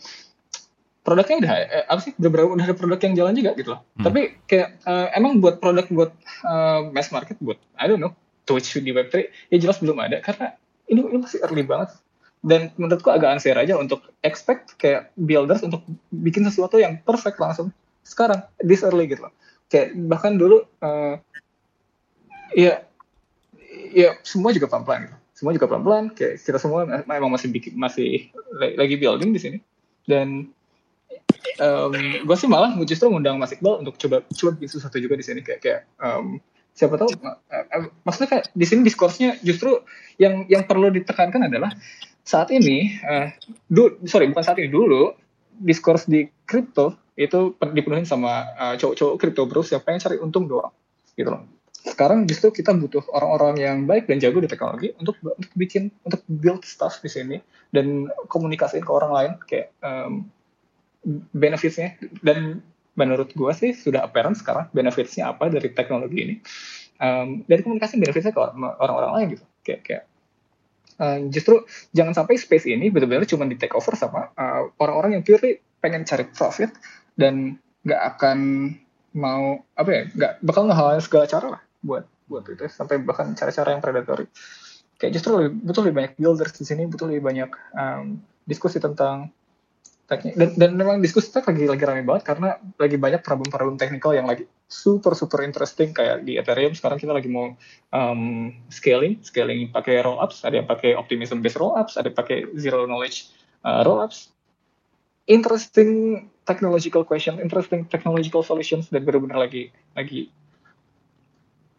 produknya udah eh, apa sih udah, udah ada produk yang jalan juga gitu loh. Hmm. Tapi kayak uh, emang buat produk buat uh, mass market buat I don't know Twitch di Web3 ya jelas belum ada karena ini, ini masih early banget. Dan menurutku agak unfair aja untuk expect kayak builders untuk bikin sesuatu yang perfect langsung sekarang this early gitu loh. Kayak bahkan dulu uh, ya ya semua juga pelan-pelan gitu. Semua juga pelan-pelan kayak kita semua memang masih bikin masih lagi building di sini. Dan um, gue sih malah justru ngundang Mas Iqbal untuk coba coba bikin sesuatu juga di sini kayak kayak um, siapa tahu uh, uh, maksudnya kayak di sini diskursnya justru yang yang perlu ditekankan adalah saat ini uh, du, sorry bukan saat ini dulu diskurs di kripto itu dipenuhi sama uh, cowok-cowok kripto bros yang cari untung doang gitu loh sekarang justru kita butuh orang-orang yang baik dan jago di teknologi untuk untuk bikin untuk build stuff di sini dan komunikasiin ke orang lain kayak um, benefitsnya. Dan menurut gue sih sudah apparent sekarang benefitsnya apa dari teknologi ini. Um, dari komunikasi benefitsnya ke orang-orang lain gitu. Kayak kayak uh, justru jangan sampai space ini benar-benar cuma di take over sama uh, orang-orang uh, yang purely pengen cari profit dan nggak akan mau apa ya nggak bakal ngehalalin segala cara lah buat buat itu sampai bahkan cara-cara yang predatory. Kayak justru lebih, butuh lebih banyak builders di sini butuh lebih banyak um, diskusi tentang teknik. Dan, dan memang diskusi tech lagi lagi ramai banget karena lagi banyak problem-problem teknikal yang lagi super super interesting. Kayak di Ethereum sekarang kita lagi mau um, scaling. Scaling pakai rollups ada yang pakai optimism based rollups ada yang pakai zero knowledge uh, rollups. Interesting technological question interesting technological solutions dan benar-benar lagi lagi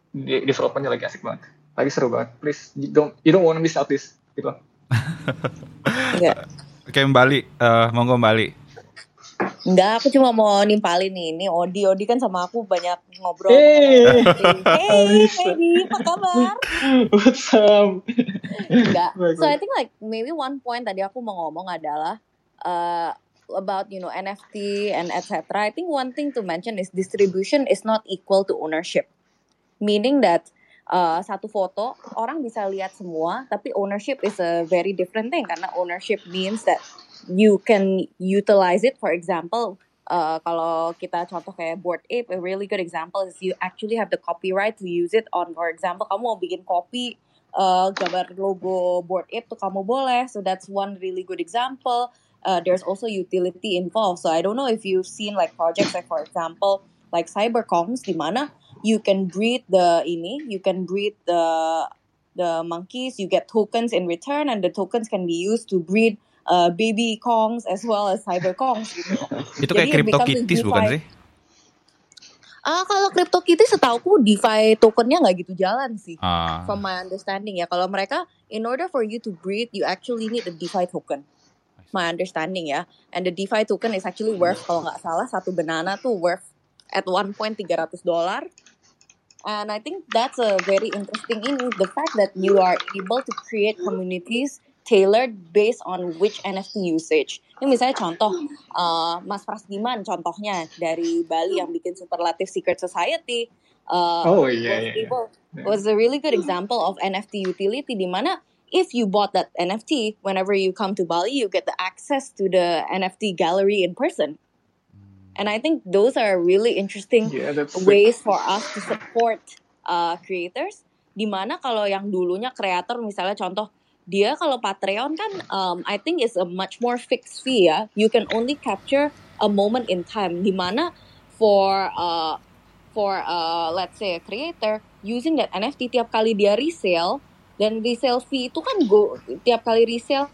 di developmentnya lagi asik banget lagi seru banget please you don't you don't want to miss out this gitu <laughs> yeah. Oke Bali, uh, monggo Bali. Enggak, aku cuma mau nimpalin nih. Ini Odi, Odi kan sama aku banyak ngobrol. Hey, hey, hey <laughs> apa kabar? What's up? Enggak. So I think like maybe one point tadi aku mau ngomong adalah uh, about you know NFT and etc. I think one thing to mention is distribution is not equal to ownership. Meaning that uh, satu foto orang bisa lihat semua tapi ownership is a very different thing. Karena ownership means that you can utilize it. For example uh, kalau kita contoh kayak board ape a really good example is you actually have the copyright to use it on for example kamu mau bikin kopi uh, gambar logo board ape tuh kamu boleh. So that's one really good example. Uh, there's also utility involved. So I don't know if you've seen like projects like for example like cybercoms di mana you can breed the ini, you can breed the the monkeys, you get tokens in return, and the tokens can be used to breed uh, baby kongs as well as cyber kongs. Gitu. <laughs> Itu kayak CryptoKitties bukan sih? Ah, kalau CryptoKitties setauku DeFi tokennya nggak gitu jalan sih. Ah. From my understanding ya, kalau mereka in order for you to breed, you actually need a DeFi token. My understanding ya, and the DeFi token is actually worth kalau nggak salah satu banana tuh worth at one point 300 dolar And I think that's a very interesting in the fact that you are able to create communities tailored based on which NFT usage. Ini misalnya contoh uh, Mas Prasdiman contohnya dari Bali yang bikin Superlative Secret Society. Uh, oh iya, yeah, yeah. was a really good example of NFT utility di mana if you bought that NFT whenever you come to Bali you get the access to the NFT gallery in person. And I think those are really interesting yeah, ways for us to support uh, creators. Di mana kalau yang dulunya kreator misalnya contoh dia kalau Patreon kan um, I think is a much more fixed fee ya. You can only capture a moment in time. Di mana for uh, for uh, let's say a creator using that NFT tiap kali dia resale dan resale fee itu kan go tiap kali resale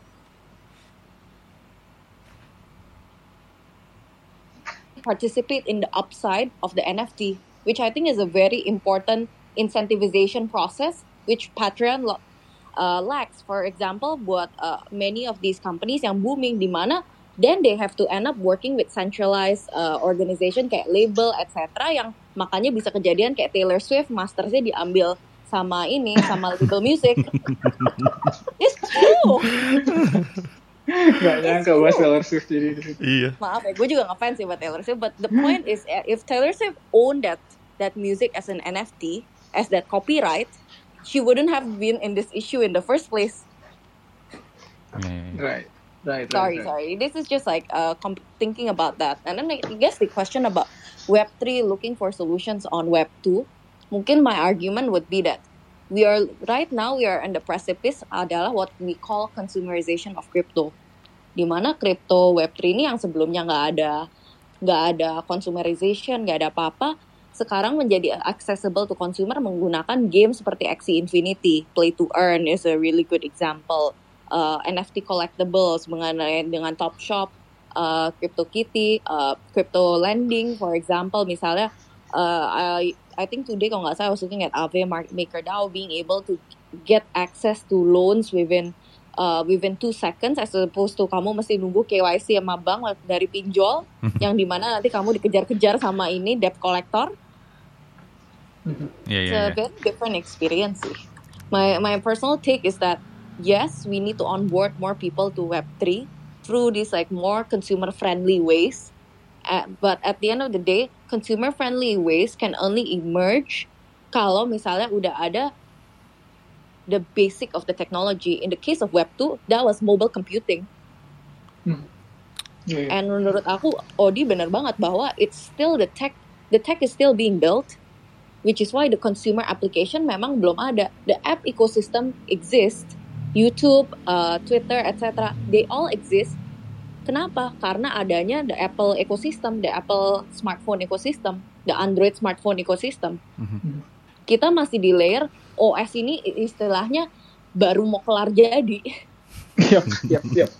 participate in the upside of the NFT, which I think is a very important incentivization process, which Patreon uh, lacks. For example, buat uh, many of these companies yang booming di mana then they have to end up working with centralized uh, organization kayak label etc. yang makanya bisa kejadian kayak Taylor Swift mastersnya diambil sama ini sama label music. <laughs> It's true. <laughs> Gak nyangka bahas Taylor Swift jadi Iya. Maaf ya, gue juga ngefans sih buat Taylor Swift. But the point is, eh, if Taylor Swift owned that that music as an NFT, as that copyright, she wouldn't have been in this issue in the first place. Right. Right, sorry, right. sorry. This is just like uh, thinking about that. And then I guess the question about Web3 looking for solutions on Web2, mungkin my argument would be that we are right now we are in the precipice adalah what we call consumerization of crypto. Di mana crypto Web3 ini yang sebelumnya nggak ada nggak ada consumerization, nggak ada apa-apa, sekarang menjadi accessible to consumer menggunakan game seperti Axie Infinity, Play to Earn is a really good example uh, NFT collectibles mengenai dengan Top Shop, uh, CryptoKitty, uh, crypto lending, for example, misalnya, uh, I I think today kalau nggak salah I was looking at Aave MakerDAO being able to get access to loans within uh, within two seconds as opposed to kamu mesti nunggu KYC sama bank dari pinjol <laughs> yang di mana nanti kamu dikejar-kejar sama ini debt collector. Yeah, yeah, It's a yeah. very different experience sih. My my personal take is that yes, we need to onboard more people to Web3 through these like more consumer friendly ways. Uh, but at the end of the day, consumer friendly ways can only emerge kalau misalnya udah ada the basic of the technology. In the case of Web2, that was mobile computing. Hmm. Yeah, yeah. And menurut aku, Odi benar banget bahwa it's still the tech, the tech is still being built, which is why the consumer application memang belum ada. The app ecosystem exists, YouTube, uh, Twitter, etc. They all exist. Kenapa? Karena adanya the Apple ecosystem, the Apple smartphone ecosystem, the Android smartphone ecosystem. Kita masih di layer OS ini istilahnya baru mau kelar jadi. Yap, yap, yap.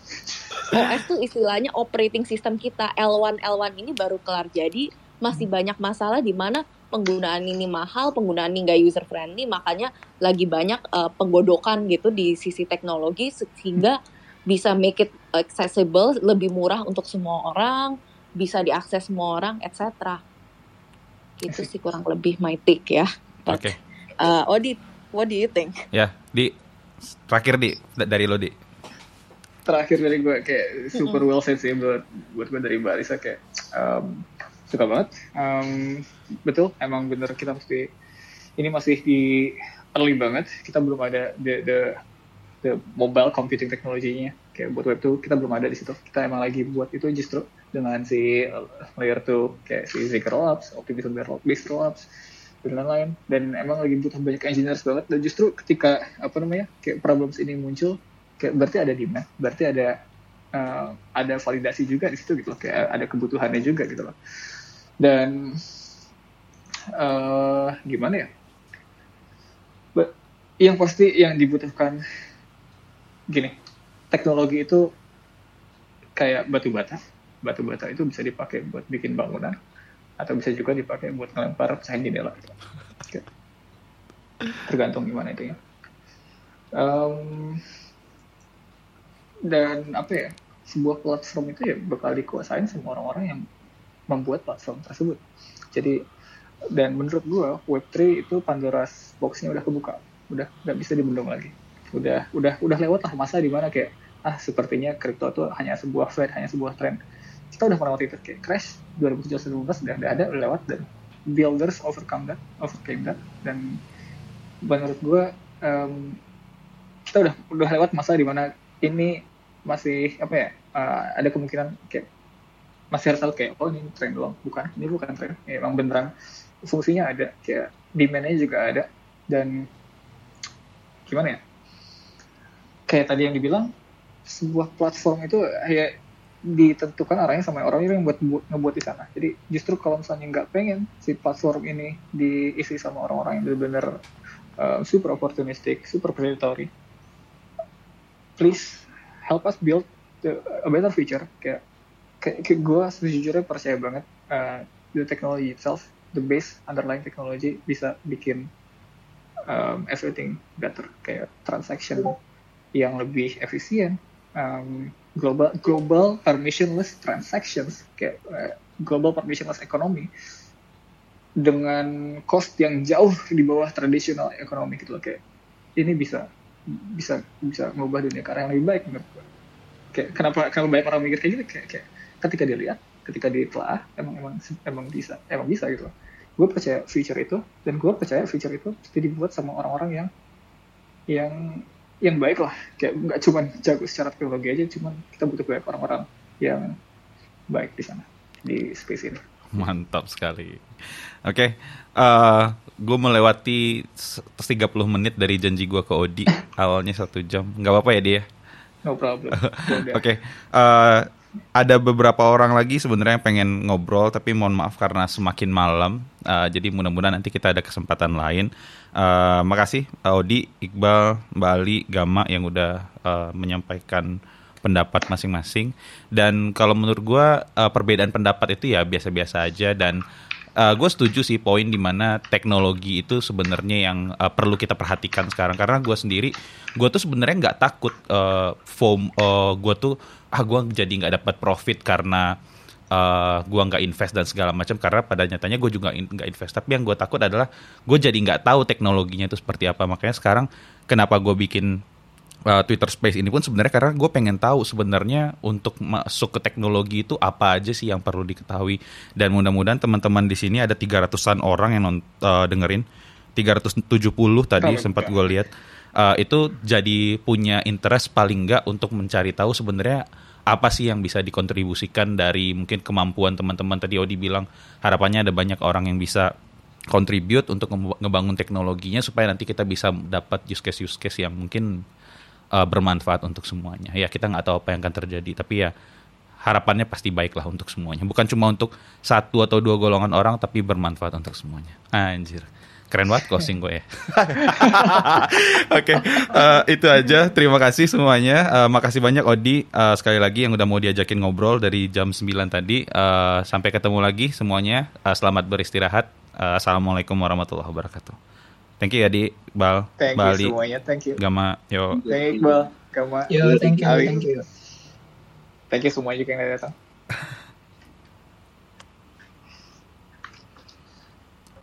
OS tuh istilahnya operating system kita L1 L1 ini baru kelar jadi masih banyak masalah di mana penggunaan ini mahal, penggunaan ini nggak user friendly, makanya lagi banyak uh, penggodokan gitu di sisi teknologi sehingga bisa make it accessible, lebih murah untuk semua orang, bisa diakses semua orang, etc. Itu sih kurang lebih my take ya. Oke. uh, Odi, what do you think? Ya, di terakhir di da- dari lo di. Terakhir dari gue kayak super well said sih buat buat gue dari Mbak Alisa kayak um, suka banget. Um, betul, emang bener kita mesti ini masih di early banget. Kita belum ada the the the mobile computing teknologinya kayak buat web tuh kita belum ada di situ. Kita emang lagi buat itu justru dengan si uh, layer 2 kayak si Zikr Labs, Optimism Based Labs dan lain-lain. Dan emang lagi butuh banyak engineers banget. Dan justru ketika apa namanya kayak problems ini muncul kayak berarti ada demand berarti ada uh, ada validasi juga di situ gitu loh. Kayak ada kebutuhannya juga gitu loh. Dan uh, gimana ya? Yang pasti yang dibutuhkan gini teknologi itu kayak batu bata. Batu bata itu bisa dipakai buat bikin bangunan atau bisa juga dipakai buat ngelempar pecahin jendela. Tergantung gimana itu ya. Um, dan apa ya sebuah platform itu ya bakal dikuasain sama orang-orang yang membuat platform tersebut. Jadi dan menurut gua Web3 itu Pandora's box-nya udah kebuka. Udah nggak bisa dibendung lagi udah udah udah lewat lah masa di mana kayak ah sepertinya kripto itu hanya sebuah fad hanya sebuah tren kita udah waktu itu kayak crash 2017 udah udah ada udah lewat dan builders overcome that overcame that dan menurut gue um, kita udah udah lewat masa di mana ini masih apa ya uh, ada kemungkinan kayak masih harus tahu kayak oh ini tren doang. Bukan ini bukan tren ya, emang beneran fungsinya ada kayak demandnya juga ada dan gimana ya kayak tadi yang dibilang sebuah platform itu ya ditentukan arahnya sama orang yang buat buat ngebuat di sana. Jadi justru kalau misalnya nggak pengen si platform ini diisi sama orang-orang yang benar-benar uh, super opportunistic, super predatory, please help us build the, a better future. Kayak kayak, kayak gue sejujurnya percaya banget uh, the technology itself, the base underlying technology bisa bikin um, everything better kayak transaction yang lebih efisien um, global global permissionless transactions kayak uh, global permissionless economy dengan cost yang jauh di bawah tradisional ekonomi gitu loh kayak ini bisa bisa bisa mengubah dunia ke arah yang lebih baik menurut gue. Kayak kenapa kalau banyak orang mikir kayak gitu kayak, kayak ketika dia lihat, ketika ditelaah emang emang emang bisa emang bisa gitu. Gue percaya feature itu dan gue percaya feature itu pasti dibuat sama orang-orang yang yang yang baik lah. Kayak nggak cuma jago secara teknologi aja cuman kita butuh banyak orang-orang yang baik di sana di space ini. Mantap sekali. Oke okay. uh, eh, gue melewati 30 menit dari janji gue ke Odi. <laughs> Awalnya satu jam. Nggak apa-apa ya dia? No problem. <laughs> Oke okay. uh, eh, ada beberapa orang lagi sebenarnya yang pengen ngobrol tapi mohon maaf karena semakin malam. Uh, jadi mudah-mudahan nanti kita ada kesempatan lain. Uh, makasih Odi Iqbal Bali Gama yang udah uh, menyampaikan pendapat masing-masing. Dan kalau menurut gue uh, perbedaan pendapat itu ya biasa-biasa aja dan uh, gue setuju sih poin di mana teknologi itu sebenarnya yang uh, perlu kita perhatikan sekarang. Karena gue sendiri gue tuh sebenarnya nggak takut uh, foam uh, gue tuh ah gue jadi nggak dapat profit karena uh, gue nggak invest dan segala macam. Karena pada nyatanya gue juga nggak invest. Tapi yang gue takut adalah gue jadi nggak tahu teknologinya itu seperti apa. Makanya sekarang kenapa gue bikin uh, Twitter Space ini pun sebenarnya karena gue pengen tahu sebenarnya untuk masuk ke teknologi itu apa aja sih yang perlu diketahui. Dan mudah-mudahan teman-teman di sini ada 300-an orang yang non, uh, dengerin. 370 tadi oh, sempat gue lihat. Uh, itu jadi punya interest paling enggak untuk mencari tahu sebenarnya apa sih yang bisa dikontribusikan dari mungkin kemampuan teman-teman. Tadi Odi bilang harapannya ada banyak orang yang bisa contribute untuk ngebangun teknologinya supaya nanti kita bisa dapat use case use case yang mungkin uh, bermanfaat untuk semuanya. Ya kita nggak tahu apa yang akan terjadi, tapi ya harapannya pasti baik lah untuk semuanya. Bukan cuma untuk satu atau dua golongan orang, tapi bermanfaat untuk semuanya. Anjir. Keren banget closing gue ya. <laughs> Oke, eh, itu aja. Terima kasih semuanya. Uh, makasih banyak Odi uh, sekali lagi yang udah mau diajakin ngobrol dari jam 9 tadi. Uh, sampai ketemu lagi semuanya. Uh, selamat beristirahat. Uh, Assalamualaikum warahmatullahi wabarakatuh. Thank you ya di Bal. Thank Bali. you semuanya. Thank you. Gama. Yo. Thank you Bal. Gama. Yo, thank you. Thank you. Thank you semuanya juga yang datang.